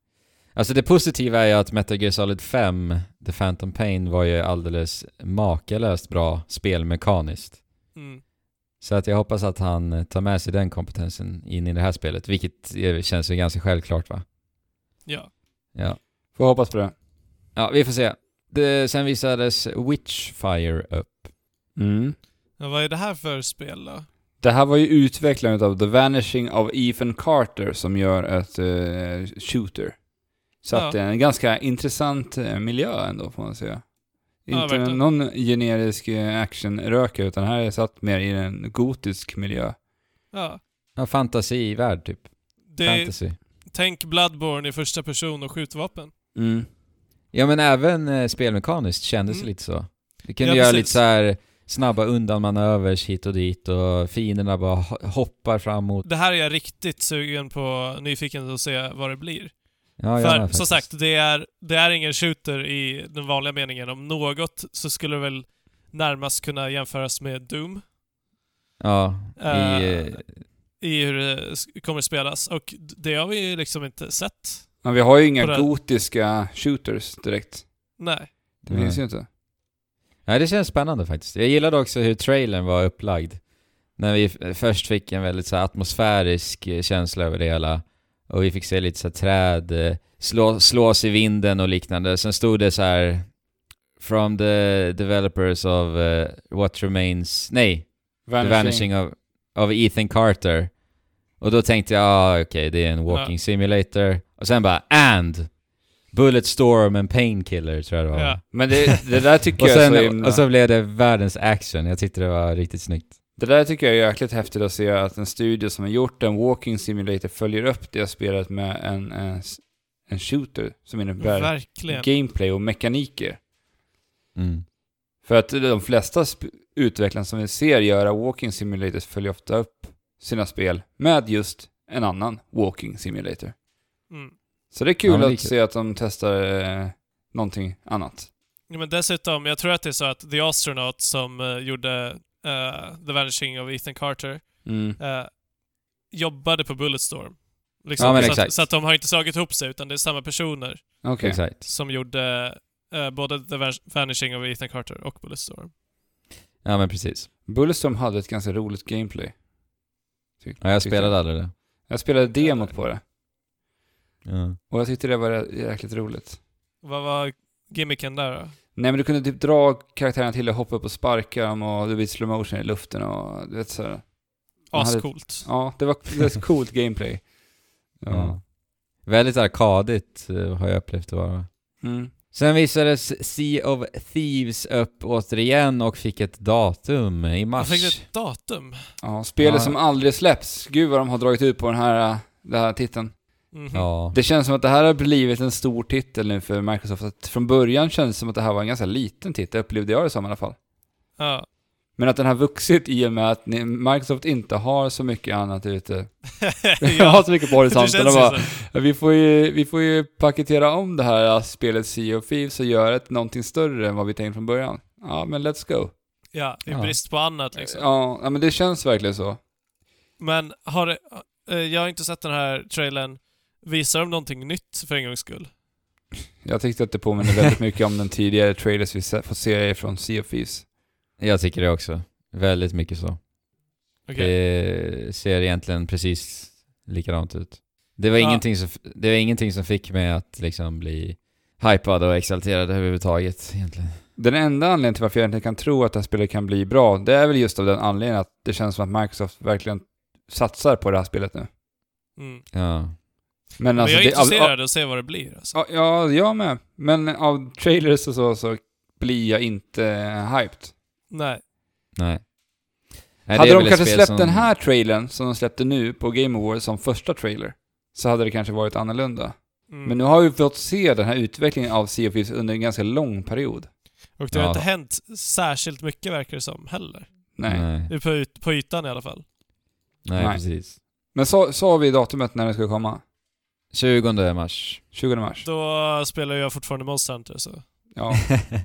Alltså det positiva är ju att Metal Gear Solid 5, The Phantom Pain, var ju alldeles makalöst bra spelmekaniskt. Mm. Så att jag hoppas att han tar med sig den kompetensen in i det här spelet, vilket eh, känns ju ganska självklart va? Ja. Ja. Får hoppas på det. Ja, vi får se. Det, sen visades Witchfire upp. Mm. Men vad är det här för spel då? Det här var ju utvecklaren av The Vanishing of Ethan Carter som gör ett eh, shooter. Så Ja. att det är en ganska intressant eh, miljö ändå får man säga. Ja, Inte verkligen. någon generisk eh, actionröka utan här är satt mer i en gotisk miljö. Ja. Ja, fantasivärld typ. Det, Fantasy. tänk Bloodborne i första person och skjutvapen. Mm. Ja men även eh, spelmekaniskt kändes Mm. det lite så. Du kunde Ja, göra precis. lite så här snabba undanmanövers hit och dit och fienderna bara ho- hoppar framåt. Det här är jag riktigt sugen på, nyfiken att se vad det blir. Ja, jag För med som faktiskt. sagt, det är, det är ingen shooter i den vanliga meningen. Om något så skulle det väl närmast kunna jämföras med Doom Ja, i... Eh, eh, i hur det s- kommer spelas. Och d- det har vi ju liksom inte sett. Men vi har ju inga gotiska shooters direkt. Nej. Det Nej. finns ju inte. Nej, det känns spännande faktiskt. Jag gillade också hur trailern var upplagd. När vi först fick en väldigt så här, atmosfärisk eh, känsla över det hela. Och vi fick se lite så här, träd eh, slå, slås i vinden och liknande. Sen stod det så här From the developers of eh, What Remains... Nej, The Vanishing of, of Ethan Carter. Och då tänkte jag, ah, okej, det är en walking Ja. simulator. Och sen bara, and! Bulletstorm and Painkiller tror jag det var. Ja. Men det, det där tycker Och jag är så sen, himla... och så blev det världens action. Jag tyckte det var riktigt snyggt. Det där tycker jag är jäkligt häftigt att se att en studio som har gjort en walking simulator följer upp det spelet med en, en, en shooter som innebär Verkligen. gameplay och mekaniker. Mm. För att de flesta utvecklare som vi ser göra walking simulators följer ofta upp sina spel med just en annan walking simulator. Mm. Så det är kul Ja, att se att de testar eh, någonting annat. Ja, men dessutom, jag tror att det är så att The Astronaut som eh, gjorde eh, The Vanishing of Ethan Carter Mm. eh, jobbade på Bulletstorm. Liksom, Ja, men så, exakt. att, så att de har inte slagit ihop sig, utan det är samma personer Okej. Exakt. som gjorde eh, både The Van- Vanishing of Ethan Carter och Bulletstorm. Ja men precis. Bulletstorm hade ett ganska roligt gameplay. Ty- Ja, jag spelade aldrig det. Jag spelade demot på det. Ja. Och jag tyckte det var jä- jäkligt roligt. Vad var gimmicken där då? Nej men du kunde typ dra karaktärerna till och hoppa upp och sparka dem och det blir slow motion i luften och du vet hade- Ascoolt. Ja, det var, det var coolt gameplay. Ja. Väldigt arkadigt eh, har jag upplevt det vara. Mm. Sen visades Sea of Thieves upp återigen och fick ett datum i Jag mars. fick ett datum. Ja, spelet Ja. som aldrig släpps. Gud vad de har dragit ut på den här, äh, den här titeln. Mhm. Ja. Det känns som att det här har blivit en stor titel nu för Microsoft. Att från början kändes det som att det här var en ganska liten titel, upplevde jag det som i alla fall. Ja. Men att den har vuxit i och med att Microsoft inte har så mycket annat ute. ja. har så mycket på det horisonten. bara, vi, får ju, vi får ju paketera om det här spelet Sea of Thieves och göra ett någonting större än vad vi tänkt från början. Ja, men let's go. Ja, i Ja. brist på annat liksom. Ja, ja, men det känns verkligen så. Men har det, eh, jag har inte sett den här trailern. Visar de någonting nytt för en gångs skull? Jag tyckte att det påminner väldigt mycket om den tidigare trailers vi fått se från Sea of Thieves. Jag tycker det också. Väldigt mycket så. Okej. Det ser egentligen precis likadant ut. Det var, Ja. ingenting som, det var ingenting som fick mig att liksom bli hypad och exalterad överhuvudtaget egentligen. Den enda anledningen till varför jag egentligen kan tro att det här spelet kan bli bra, det är väl just av den anledningen att det känns som att Microsoft verkligen satsar på det här spelet nu. Mm. Ja. Men, Men alltså, jag är det, intresserad av, av att se vad det blir alltså. ja, ja, jag med. Men av trailers och så, så blir jag inte hyped. Nej. Nej. Nej, hade de kanske släppt som- den här trailern som de släppte nu på Game Awards som första trailer, så hade det kanske varit annorlunda. Mm. Men nu har vi fått se den här utvecklingen av Sea of Thieves under en ganska lång period. Och det har Ja. inte hänt särskilt mycket verkar det som heller. Nej. Nej, På, yt, på ytan i alla fall. nej, Nej. precis. Men sa, sa vi datumet när det skulle komma? 20 mars. 20 mars? Då spelar jag fortfarande Monster Hunter så. Ja.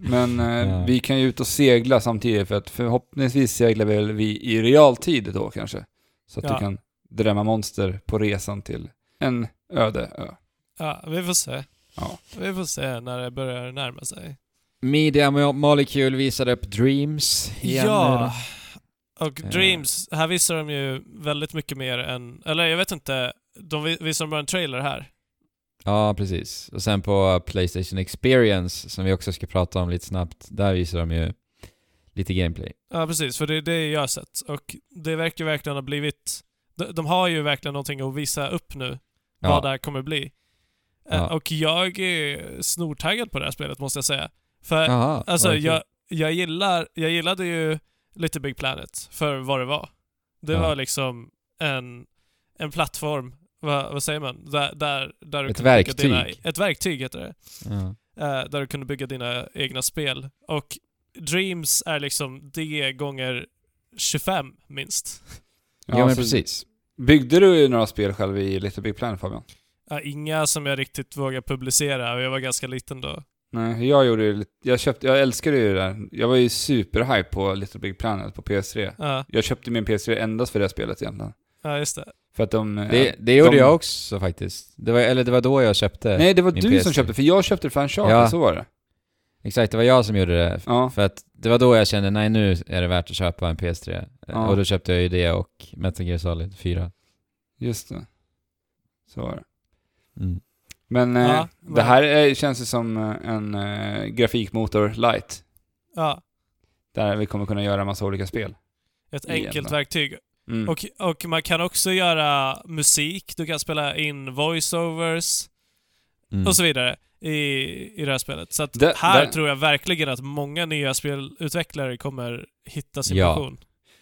Men eh, Ja. vi kan ju ut och segla samtidigt för att förhoppningsvis seglar väl vi i realtid då kanske. Så att Ja. du kan drämma monster på resan till en öde ö. Ja, vi får se. Ja. Vi får se när det börjar närma sig. Media Mo- Molecule visade upp Dreams igen ja. Och Ja. Dreams, här visar de ju väldigt mycket mer än... Eller jag vet inte. De vi- visar bara en trailer här. Ja, precis. Och sen på Playstation Experience, som vi också ska prata om lite snabbt, där visar de ju lite gameplay. Ja, precis. För det är det jag har sett. Och det verkar verkligen ha blivit... De, de har ju verkligen någonting att visa upp nu. Vad Ja, det här kommer bli. Eh, Ja. Och jag är snortaggad på det här spelet måste jag säga. För Jaha, alltså vad jag, jag, gillar, jag gillade ju Little Big Planet för vad det var. Det Ja. var liksom en, en plattform, vad, vad säger man? Där, där, där du Ett kunde bygga verktyg. Dina, ett verktyg heter det. Ja. Eh, där du kunde bygga dina egna spel. Och Dreams är liksom det gånger 25 minst. Ja, men så precis. Byggde du några spel själv i Little Big Planet Fabian? Ja, inga som jag riktigt vågar publicera och jag var ganska liten då. Nej, jag gjorde ju jag köpte, jag älskade ju det där. Jag var ju superhype på Little Big Planet på PS3. Ja, Jag köpte min PS3 endast för det här spelet egentligen. ja just det. För att de... Det, det gjorde de- jag också faktiskt. Det var, eller det var då jag köpte. Nej, det var du som PS3. köpte, för jag köpte det för Uncharted, Ja. så var det. Exakt, det var jag som gjorde det. Ja. För att det var då jag kände, nej nu är det värt att köpa en PS3. Ja. Och då köpte jag ju det och Metal Gear Solid 4. Just det. Så var det. Mm. Men, eh, Ja, det men- här är, känns ju som eh, en eh, grafikmotor light. Ja, Där vi kommer kunna göra massa olika spel. ett enkelt verktyg. Mm. Och, och man kan också göra musik, du kan spela in voiceovers Mm. och så vidare i, i det här spelet. Så att Det- här det- tror jag verkligen att många nya spelutvecklare kommer hitta sin Ja. passion.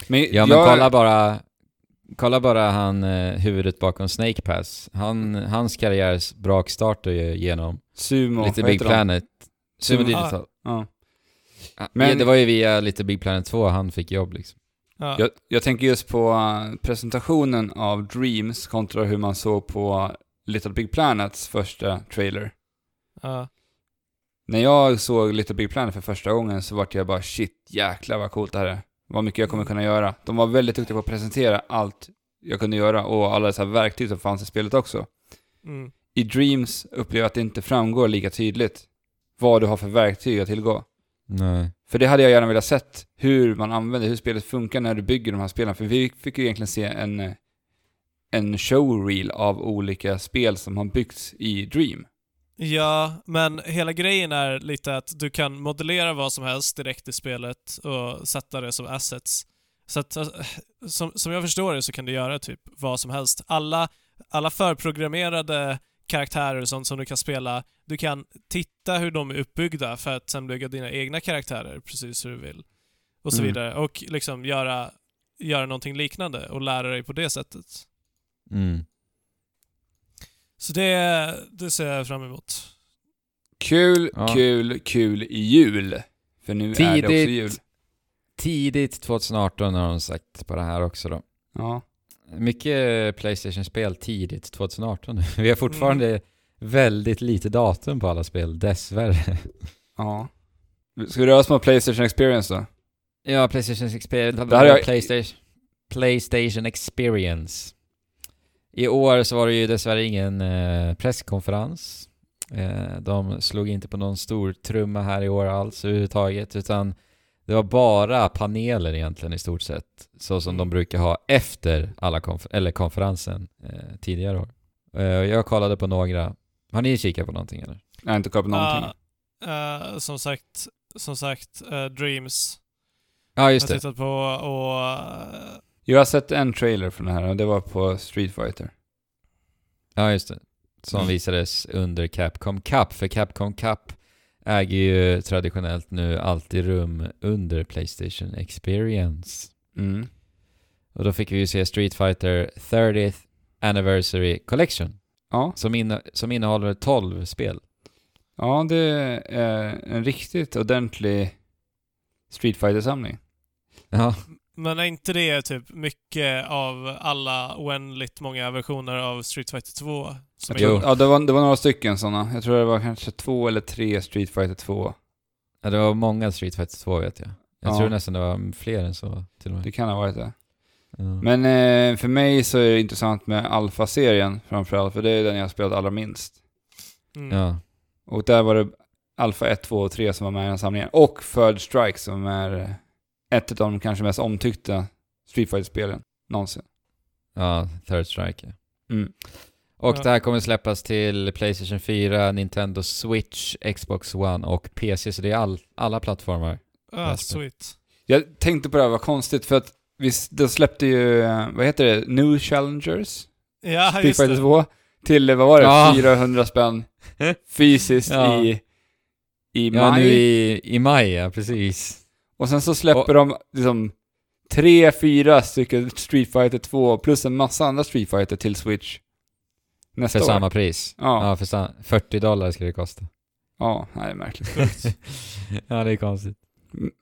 Men, Ja men jag- kolla bara, kolla bara han eh, huvudet bakom Snake Pass. Han, hans karriärs brakstart är ju genom Sumo, vad Big? Planet. Sumo Sumo- Digital. Ja. Ja, Men- det var ju via Little Big Planet 2 han fick jobb liksom. Ja. Jag, jag tänker just på eh, presentationen av Dreams kontra hur man såg på Little Big Planets första trailer. Ja. När jag såg Little Big Planet för första gången så vart jag bara shit, jäklar vad coolt det här är. Vad mycket jag kommer kunna göra. De var väldigt duktiga på att presentera allt jag kunde göra och alla så verktyg som fanns i spelet också. Mm. I Dreams upplever jag att det inte framgår lika tydligt vad du har för verktyg att tillgå. Nej. För det hade jag gärna velat sett, hur man använder, hur spelet funkar när du bygger de här spelen. För vi fick ju egentligen se en, en showreel av olika spel som har byggts i Dream. Ja, men hela grejen är lite att du kan modellera vad som helst direkt i spelet och sätta det som assets. Så att, eh, som, som jag förstår det så kan du göra typ vad som helst. Alla, alla förprogrammerade karaktärer och sånt som du kan spela, du kan titta hur de är uppbyggda för att sen bygga dina egna karaktärer precis hur du vill. Och så Mm. vidare. Och liksom göra, göra någonting liknande och lära dig på det sättet. Mm. Så det, det ser jag fram emot. Kul, Ja. kul, kul i jul. För nu är det också Tidigt. jul. Tidigt 2018 har de sagt på det här också då. Ja. Mycket Playstation-spel tidigt 2018. Vi har fortfarande väldigt lite datum på alla spel, dessvärre. ja. Ska vi röra oss mot Playstation Experience då? Ja, Playstation Experience. Jag- Playstation, Playstation Experience. I år så var det ju dessvärre ingen eh, presskonferens. Eh, de slog inte på någon stor trumma här i år alls överhuvudtaget, utan det var bara paneler egentligen i stort sett, så som de brukar ha efter alla konfer- eller konferensen eh, tidigare år. Eh, jag kollade på några. Har ni kikat på någonting eller? Jag har inte kollat på någonting. Ah, eh, som sagt, som sagt, eh, Dreams Ja, just har jag det. tittat på och... eh, Jag har sett en trailer från det här och det var på Street Fighter. Ja, just det. Som Mm. visades under Capcom Cup, för Capcom Cup äger ju traditionellt nu alltid rum under Playstation Experience. Mm. Och då fick vi ju se Street Fighter 30th Anniversary Collection, Ja. som, inne, som innehåller 12 spel. ja, det är en riktigt ordentlig Street Fighter-samling. Ja, Men är inte det typ mycket av alla oändligt många versioner av Street Fighter 2? Som tror, ja, det var, det var några stycken sådana. Jag tror det var kanske två eller tre Street Fighter 2. ja det var många Street Fighter 2 vet jag. Jag Ja. tror nästan det var fler än så till och med. Det kan ha varit det. Ja. Men eh, för mig så är det intressant med Alpha-serien framförallt, för det är den jag har spelat allra minst. Mm. ja. Och där var det Alpha 1, 2 och 3 som var med i den samlingen. Och Third Strike som är eh, ett av de kanske mest omtyckta Street Fighter-spelen någonsin. ja, Third Strike. ja. Mm. Och Ja. det här kommer släppas till Playstation 4, Nintendo Switch, Xbox One och PC, så det är all, alla plattformar. Ah, sweet. Jag tänkte på det här, vad konstigt, för att visst, de släppte ju, vad heter det, New Challengers? Ja, Street just Fighter det. 2 till, vad var det, Ja. 400 spänn fysiskt Ja. i, i Ja, maj. nu i, i maj, ja precis. Och sen så släpper de liksom tre, fyra stycken Street Fighter 2 plus en massa andra Street Fighter till Switch. Nästa För år. samma pris. Ja. Ja, för sam- 40 dollar skulle det kosta. Ja, det är märkligt. ja, det är konstigt.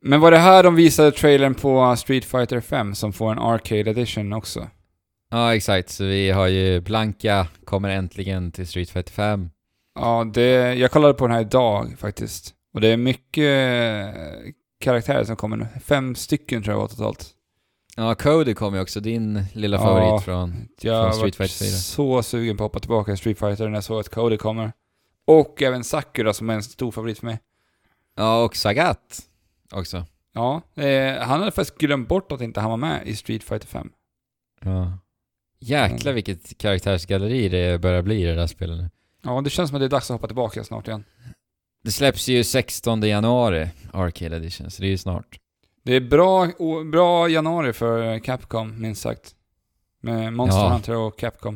Men var det här de visade trailern på Street Fighter 5 som får en Arcade Edition också? Ja, exakt. Så vi har ju Blanka kommer äntligen till Street Fighter 5. Ja, det, jag kollade på den här idag faktiskt. Och det är mycket karaktärer som kommer nu. Fem stycken tror jag var totalt. Ja, Cody kommer ju också, din lilla Ja, favorit från... Jag Från Street Fighter 4. så sugen på att hoppa tillbaka i Street Fighter när jag såg att Cody kommer. Och även Sakura som är en stor favorit för mig. Ja, och Sagat också. Ja, eh, han hade faktiskt glömt bort att inte han var med i Street Fighter 5. Ja. Jäklar Mm. vilket karaktärsgalleri det börjar bli i det där spelet nu. Ja, det känns som att det är dags att hoppa tillbaka snart igen. Det släpps ju 16 januari, Arcade Edition, så det är ju snart. Det är bra, bra januari för Capcom, minst sagt. Med Monster Ja. Hunter och Capcom.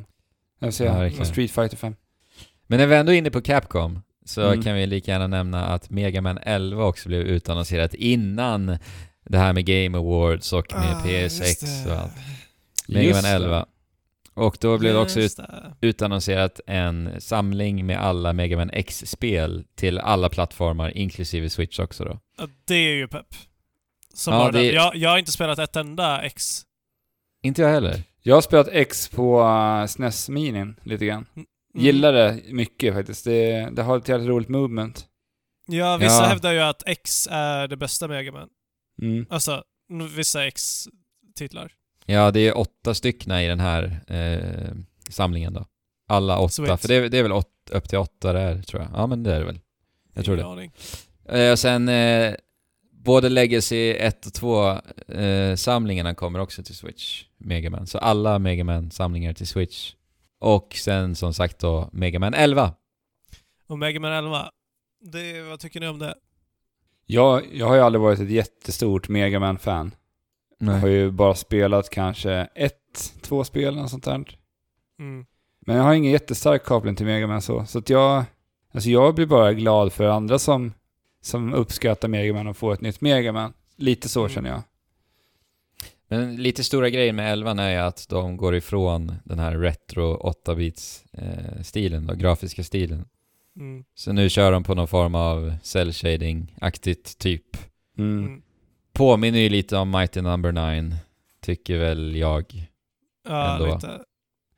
Jag vill Ja, säga, verkligen. och Street Fighter 5. Men när vi ändå är inne på Capcom så Mm. kan vi lika gärna nämna att Mega Man 11 också blev utannonserat innan det här med Game Awards och med Ah, PS6 just det. och allt. Mega Just Man det. 11. Och då blev det också ut, utannonserat en samling med alla Mega Man X-spel till alla plattformar, inklusive Switch också då. Ja, det är ju pepp. Som Ja, det- jag, jag har inte spelat ett enda X. Inte jag heller. Jag har spelat X på uh, SNES Minin lite grann. Mm. Gillar det mycket faktiskt. Det, det har ett jävligt roligt movement. Ja, vissa Ja. hävdar ju att X är det bästa Mega Man. Mm. Alltså, vissa X-titlar. Ja, det är åtta stycken i den här eh, samlingen då. Alla åtta, Sweet. för det, är- det är väl åt, upp till åtta där tror jag. Ja men det är det väl. Jag tror det. Eh, och sen eh, både Legacy 1 och 2 eh, samlingarna kommer också till Switch, Mega Man. Så alla Mega Man samlingar till Switch. Och sen som sagt då Mega Man 11. Och Mega Man 11. Det, vad tycker ni om det? Jag, jag har ju aldrig varit ett jättestort Mega Jag har ju bara spelat kanske ett, två spel eller sånt där. Mm. Men jag har ingen jättestark koppling till Mega Man så. Så att jag... Alltså jag blir bara glad för andra som, som uppskattar Mega Man och får ett nytt Mega Man. Lite så Mm. känner jag. Men lite stora grejen med 11 är att de går ifrån den här retro 8-bits eh, grafiska stilen. Mm. Så nu kör de på någon form av cell shading-aktigt typ. Mm. Påminner ju lite om Mighty Number 9, tycker väl jag. Ja, Ändå. lite.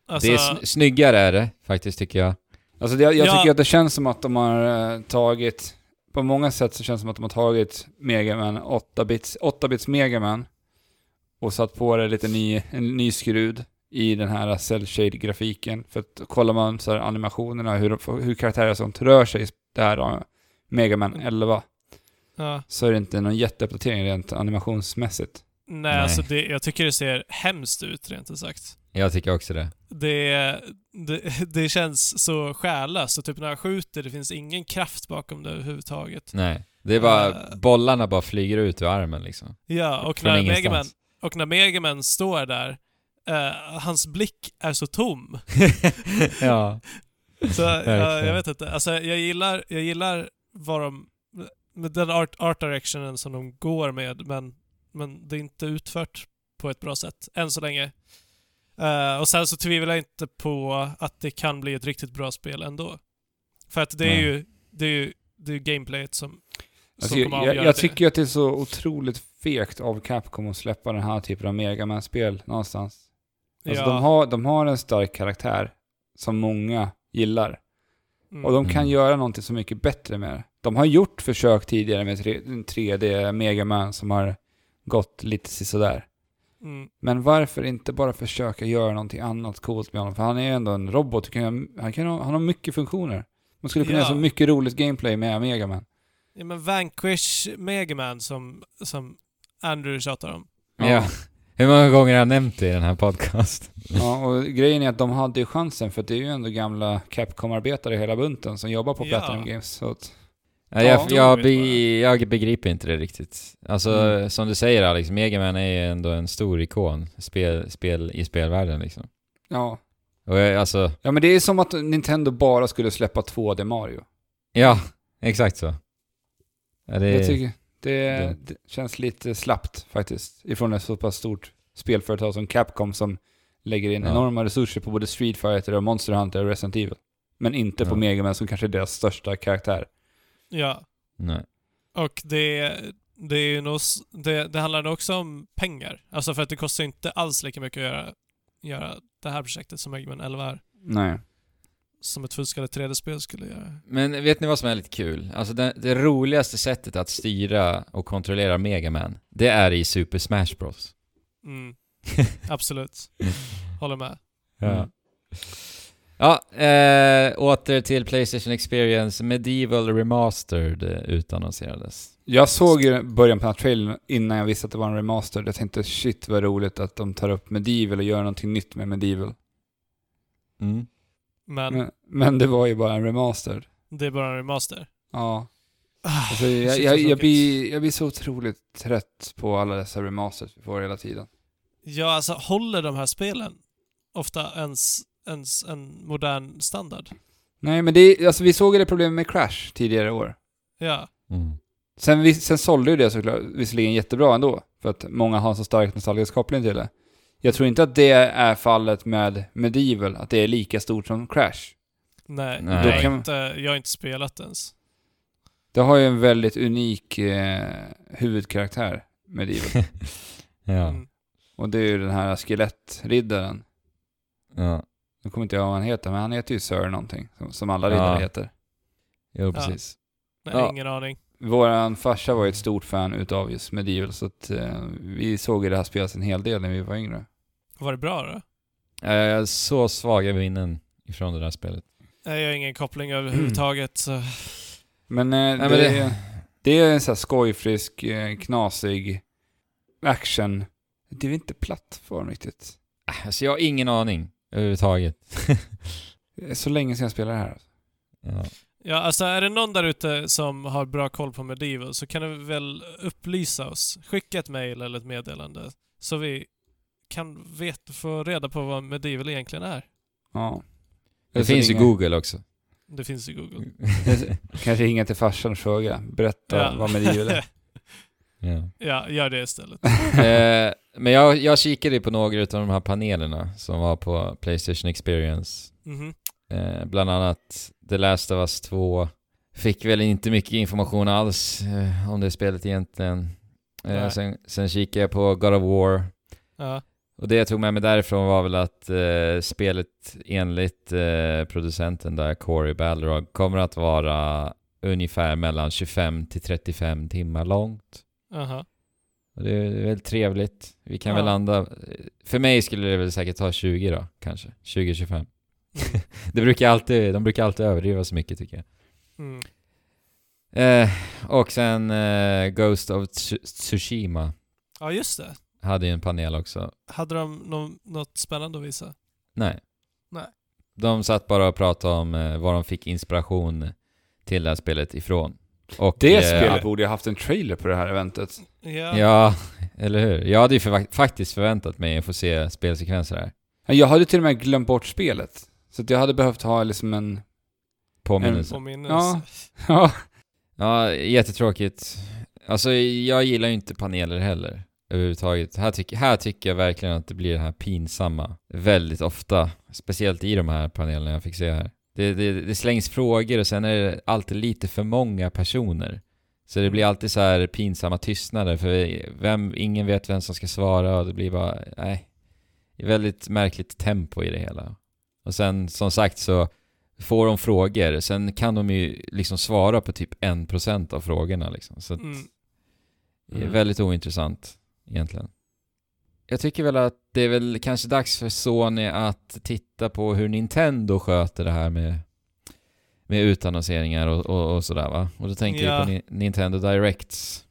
Alltså, det är sn- snyggare är det faktiskt tycker jag. Alltså det, jag Ja. tycker att det känns som att de har eh, tagit på många sätt så känns det som att de har tagit Megaman 8-bits, 8-bits Megaman och satt på det lite ny, en ny skrud i den här cell shade grafiken För att kollar man så här animationerna, hur, hur karaktärer sånt rör sig här uh, Megaman 11, Ja. så är det inte någon jätteuppdatering rent animationsmässigt. Nej, Nej. alltså det, jag tycker det ser hemskt ut rent ut sagt. Jag tycker också det. Det, det, det känns så själlöst och typ när jag skjuter, det finns ingen kraft bakom det överhuvudtaget. Nej. Det är bara, Eh. bollarna bara flyger ut ur armen liksom. Ja, och Från när. Megaman, och när Megaman står där, eh, hans blick är så tom. ja. Så jag, jag vet inte. Alltså jag gillar, jag gillar vad de, med den art, art directionen som de går med, men, men det är inte utfört på ett bra sätt, än så länge. Eh, och sen så tvivlar jag inte på att det kan bli ett riktigt bra spel ändå. För att det är ju, det är ju, det är ju gameplayet som, Alltså, som jag, kommer jag, jag det. tycker att det är så otroligt fegt av Capcom att släppa den här typen av Megaman-spel någonstans. Alltså Ja. de, har, de har en stark karaktär som många gillar. Mm. Och de kan Mm. göra någonting så mycket bättre med det. De har gjort försök tidigare med tre- en 3D Megaman som har gått lite sådär. Mm. Men varför inte bara försöka göra någonting annat coolt med honom? För han är ju ändå en robot. Kan, han, kan ha, han har mycket funktioner. Man skulle kunna Ja. göra så mycket roligt gameplay med Megaman. Ja men Vanquish Megaman som, som Andrew tjatar om. ja. Hur många gånger har jag nämnt det i den här podcast? Ja, och grejen är att de hade ju chansen för att det är ju ändå gamla Capcom-arbetare i hela bunten som jobbar på Ja. Platinum Games. Så att, Ja, Ja, jag, jag, be, jag begriper inte det riktigt. Alltså, Mm. som du säger Alex, Megaman är ju ändå en stor ikon spel, spel, i spelvärlden liksom. ja. Och jag, alltså, ja, men det är som att Nintendo bara skulle släppa 2D Mario. ja, exakt så. Ja, det, Jag tycker det, det- det känns lite slappt faktiskt. Ifrån ett så pass stort spelföretag som Capcom som lägger in Ja. enorma resurser på både Street Fighter och Monster Hunter och Resident Evil. Men inte på Ja. Megaman som kanske är deras största karaktär. Ja. nej. Och det, det är ju nog, det, det handlar nog också om pengar. Alltså för att det kostar inte alls lika mycket att göra, göra det här projektet som Megaman 11 är. Nej. Som ett fullskaligt 3D-spel skulle göra. Men vet ni vad som är lite kul? Alltså det, det roligaste sättet att styra och kontrollera Megaman, det är i Super Smash Bros. Mm. Absolut. Håller med. Mm. Ja, eh, åter till Playstation Experience Medieval Remastered eh, utannonserades. Jag såg ju början på den här trailern innan jag visste att det var en remaster. Jag tänkte shit vad roligt att de tar upp Medieval och gör någonting nytt med Medieval. Mm. Men Men, men det var ju bara en remaster. det är bara en remaster. Ja. Ah, Alltså, jag, jag, jag, blir, jag blir så otroligt trött på alla dessa remasters vi får hela tiden. Ja, alltså håller de här spelen ofta ens, ens en modern standard? Nej, men det är, alltså vi såg ju det problemet med Crash tidigare i år. Ja. Mm. Sen, vi, sen sålde ju det såklart visserligen jättebra ändå, för att många har en så stark nostalgisk koppling till det. Jag tror inte att det är fallet med Medieval, att det är lika stort som Crash. Nej, Nej. Jag, har inte, jag har inte spelat ens. Det har ju en väldigt unik eh, huvudkaraktär, Medieval. ja, Mm. Och det är ju den här skelettriddaren. ja, Nu kommer inte jag ihåg vad han heter, men han heter ju Sir någonting, som, som alla Ja. riddare heter. jo precis. Nej, Ja. ingen aning. Våran farsa var ju ett stort fan utav just Medieval, så att eh, vi såg ju det här spelas en hel del när vi var yngre. Var det bra då? Eh, så svaga minnen ifrån det där spelet. Nej, Jag har ingen koppling överhuvudtaget. Så. Men, eh, men det, det- det... är en sån här skojfrisk, eh, knasig action. Det är inte plattform riktigt. Äh, Alltså jag har ingen aning överhuvudtaget. Är så länge sedan jag spelade det här. ja. Ja, alltså är det någon där ute som har bra koll på Medieval så kan du väl upplysa oss. Skicka ett mail eller ett meddelande så vi kan vet, få reda på vad Medieval egentligen är. Ja. Det Så finns ju Google också. Det finns i Google. Kanske ringa till farsan och fråga. Berätta Ja. vad Medieval är. Ja. ja, gör det istället. eh, men jag, jag kikade på några av de här panelerna som var på Playstation Experience. Mhm. Eh, bland annat The Last of Us 2. Fick väl inte mycket information alls eh, om det spelet egentligen. Eh, sen, sen kikade jag på God of War. Ja. Och det jag tog med mig därifrån var väl att eh, spelet enligt eh, producenten där, Corey Balrog, kommer att vara ungefär mellan 25 till 35 timmar långt. Aha. Och det är väldigt trevligt. Vi kan Ja. väl landa... För mig skulle det väl säkert ta 20 då, kanske. 20-25. det brukar alltid, de brukar alltid överdriva så mycket tycker jag. Mm. Eh, och sen eh, Ghost of Tsu- Tsushima Ja, just det. hade ju en panel också. Hade de nå- något spännande att visa? Nej. Nej. De satt bara och pratade om eh, var de fick inspiration till det här spelet ifrån. Och, Det eh, spelet borde ju haft en trailer på det här eventet. Ja. Ja, eller hur? Jag hade ju för, faktiskt förväntat mig att få se spelsekvenser här. Ja, Jag hade till och med glömt bort spelet. Så att jag hade behövt ha liksom en... Påminnelse. Påminnelse. Ja. Ja. Ja, jättetråkigt. Alltså jag gillar ju inte paneler heller. Överhuvudtaget. Här, tyck, här tycker jag verkligen att det blir det här pinsamma. Väldigt ofta. Speciellt i de här panelerna jag fick se här. Det, det, det slängs frågor och sen är det alltid lite för många personer. Så det blir alltid så här pinsamma tystnader för vem, ingen vet vem som ska svara och det blir bara, nej. Det är väldigt märkligt tempo i det hela. Och sen som sagt så får de frågor, sen kan de ju liksom svara på typ 1% av frågorna liksom. Så Mm. det är Mm. väldigt ointressant egentligen. Jag tycker väl att det är väl kanske dags för Sony att titta på hur Nintendo sköter det här med, med utannonseringar och, och, och sådär va? Och då tänker Ja. jag på Ni- Nintendo Directs.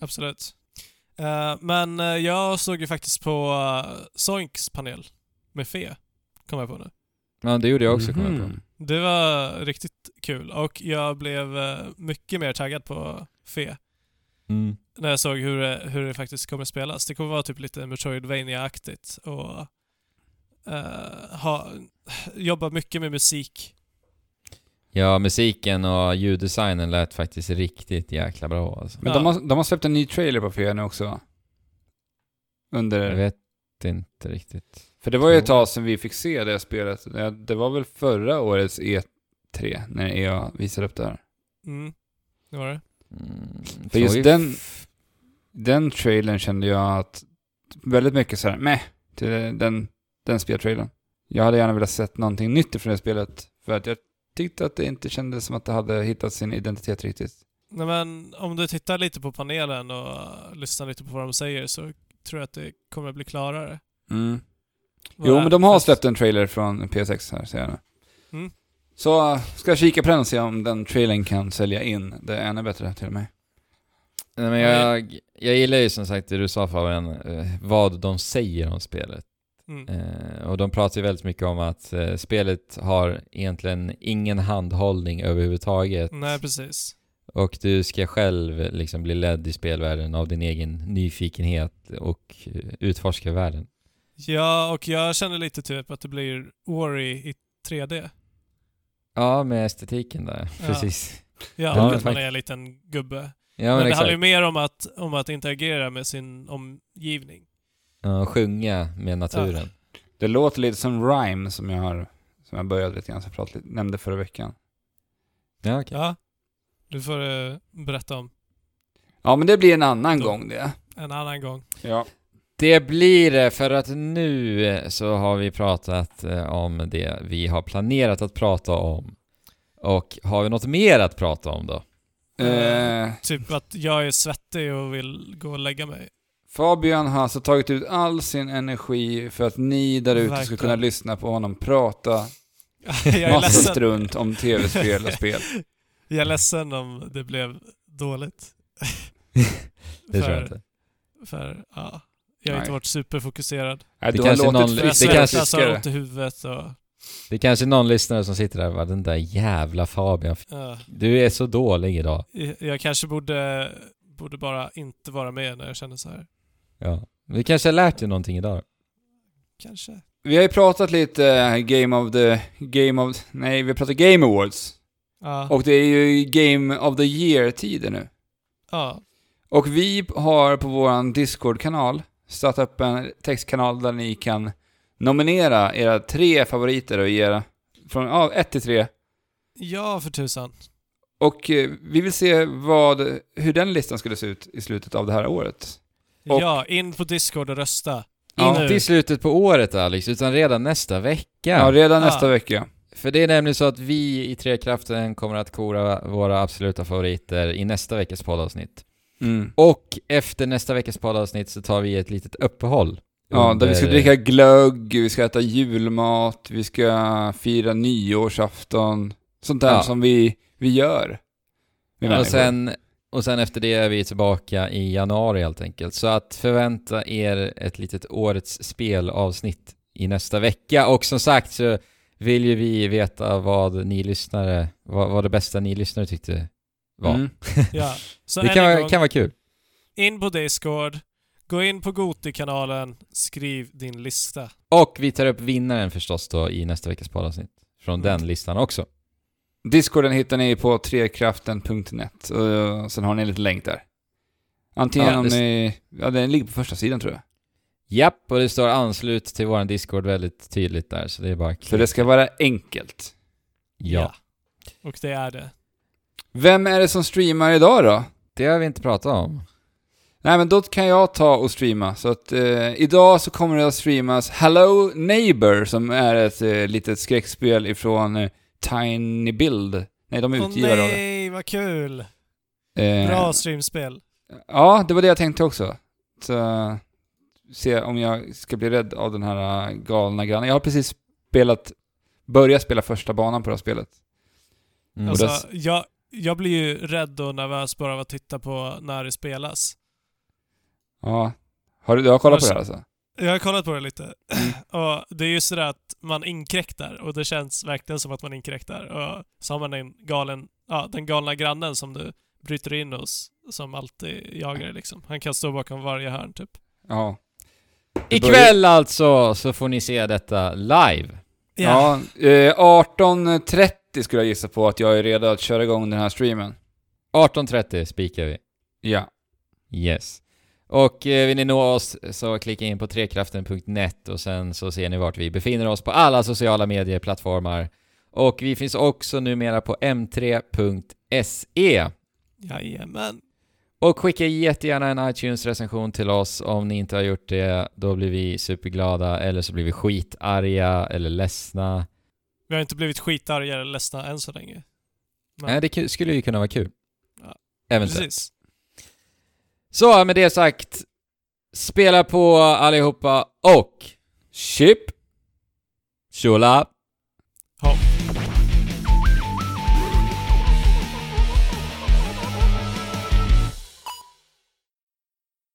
Absolut. Eh, men eh, jag såg ju faktiskt på uh, Zoinks panel med Fe, kom jag på nu. Ja, det gjorde jag också kommer jag på. Mhm. Det var riktigt kul och jag blev eh, mycket mer taggad på Fe Mm. när jag såg hur det, hur det faktiskt kommer spelas. Det kommer vara typ lite Metroidvania-aktigt och eh, ha, jobba mycket med musik. Ja, musiken och ljuddesignen lät faktiskt riktigt jäkla bra alltså. Men Ja. de, har, de har släppt en ny trailer på Fia nu också va? Under... Jag vet inte riktigt. För det var ju ett tag sedan vi fick se det spelet. Det, det var väl förra årets E3 när EA visade upp det här. Mm. Det var det. Mm, För just den- Den trailern kände jag att väldigt mycket såhär meh till den, den speltrailern. Jag hade gärna velat sett någonting nytt från det spelet. För att jag tyckte att det inte kändes som att det hade hittat sin identitet riktigt. Nej, men om du tittar lite på panelen och lyssnar lite på vad de säger så tror jag att det kommer bli klarare. Mm. Jo, är men de har släppt en trailer från PS6 här, ser jag nu. Mm. Så ska jag kika på den och se om den trailern kan sälja in det ännu bättre till mig. Nej, men jag, jag gillar ju som sagt det du sa Fabian, eh, vad de säger om spelet. Mm. Eh, och de pratar ju väldigt mycket om att eh, spelet har egentligen ingen handhållning överhuvudtaget. Nej, precis. Och du ska själv liksom bli ledd i spelvärlden av din egen nyfikenhet och utforska världen. Ja, och jag känner lite typ att det blir Ori i 3D. Ja, med estetiken där. Ja. Precis. Ja, Ja, att man är en liten gubbe. Ja, men men, det handlar ju mer om att, om att interagera med sin omgivning. Ja, och sjunga med naturen. Det låter lite som Rhyme som jag har som jag började lite grann, så jag pratade lite, nämnde förra veckan. Ja, okej. Ja. Du får eh, berätta om Ja, men det blir en annan Då. gång det. en annan gång. Ja. Det blir det för att nu så har vi pratat eh, om det vi har planerat att prata om. Och har vi något mer att prata om då? Eh, Typ att jag är svettig och vill gå och lägga mig. Fabian har alltså tagit ut all sin energi för att ni där ute ska kunna lyssna på honom prata massa strunt om tv-spel och spel. jag är ledsen om det blev dåligt. Det för, tror jag inte. För, ja. Jag har Nej. inte varit superfokuserad. Nej, Det du har kanske låtit någon- det kanske- har ont i huvudet och... Det är kanske någon lyssnare som sitter där och bara den där jävla Fabian. ja. Du är så dålig idag. jag, jag kanske borde, borde bara inte vara med när jag känner så här. Ja. Vi kanske har lärt dig någonting idag. Kanske. Vi har ju pratat lite eh, Game of the... Game of... Nej, vi har pratat Game Awards. Ja. Och det är ju Game of the Year-tider nu. ja. Och vi har på vår Discord-kanal startat upp en textkanal där ni kan nominera era tre favoriter och ge era från ja, 1 till 3. Ja, för tusan. Och eh, vi vill se vad, hur den listan skulle se ut i slutet av det här året. Och- Ja, in på Discord och rösta. Ja. Inte i slutet på året Alex, utan redan nästa vecka. Ja, redan Ah. nästa vecka. För det är nämligen så att vi i Trekraften kommer att kora våra absoluta favoriter i nästa veckas poddavsnitt. Mm. Och efter nästa veckas poddavsnitt så tar vi ett litet uppehåll. Ja, där vi ska Under- dricka glögg, vi ska äta julmat, vi ska fira nyårsafton. Sånt där Ja. som vi, vi gör. Och sen, och sen efter det är vi tillbaka i januari helt enkelt. Så att förvänta er ett litet årets spelavsnitt i nästa vecka. Och som sagt så vill ju vi veta vad ni lyssnare, vad, vad det bästa ni lyssnare tyckte var. Mm. Ja. Så Det kan vara, gång, kan vara kul. in på Discord, gå in på Goti-kanalen, skriv din lista. Och vi tar upp vinnaren förstås då i nästa veckas poddavsnitt. Från Mm. den listan också. Discorden hittar ni på trekraften.net och sen har ni en liten länk där. Antingen Ja, om det- ni... Ja, den ligger på första sidan tror jag. Japp, och det står anslut till våran Discord väldigt tydligt där, så det är bara Så det ska vara enkelt. Ja. Och det är det. Vem är det som streamar idag då? Det har vi inte pratat om. Nej men då kan jag ta och streama. Så att eh, idag så kommer det att streamas Hello Neighbor som är ett eh, litet skräckspel ifrån eh, Tiny Build. Nej, de är Åh utgivare av det. nej, vad kul! Eh, Bra streamspel. Ja, det var det jag tänkte också. Så, se om jag ska bli rädd av den här äh, galna grannen. Jag har precis spelat, börjat spela första banan på det här spelet. Mm. Alltså, jag, jag blir ju rädd och nervös bara av att titta på när det spelas. Ja. Har du, du har kollat på det Alltså- här alltså? Jag har kollat på det lite. Mm. och det är ju sådär att man inkräktar och det känns verkligen som att man inkräktar. Och så har man en galen, ja, den galna grannen som du bryter in hos, som alltid jagar dig liksom. Han kan stå bakom varje hörn typ. Ja. Ikväll alltså så får ni se detta live. Ja, eh, 18.30 skulle jag gissa på att jag är redo att köra igång den här streamen. 18.30 spikar vi. Ja. Yes. Och eh, vill ni nå oss så klicka in på trekraften.net och sen så ser ni vart vi befinner oss på alla sociala medieplattformar. Och vi finns också numera på m3.se. Jajamän. Och skicka jättegärna en iTunes-recension till oss om ni inte har gjort det. Då blir vi superglada, eller så blir vi skitarga eller ledsna. Vi har inte blivit skitarga eller ledsna än så länge. Men- Nej, det ku- skulle ju kunna vara kul. Ja, Eventuellt. Precis. Så, med det sagt, spela på allihopa och Chip! tjola!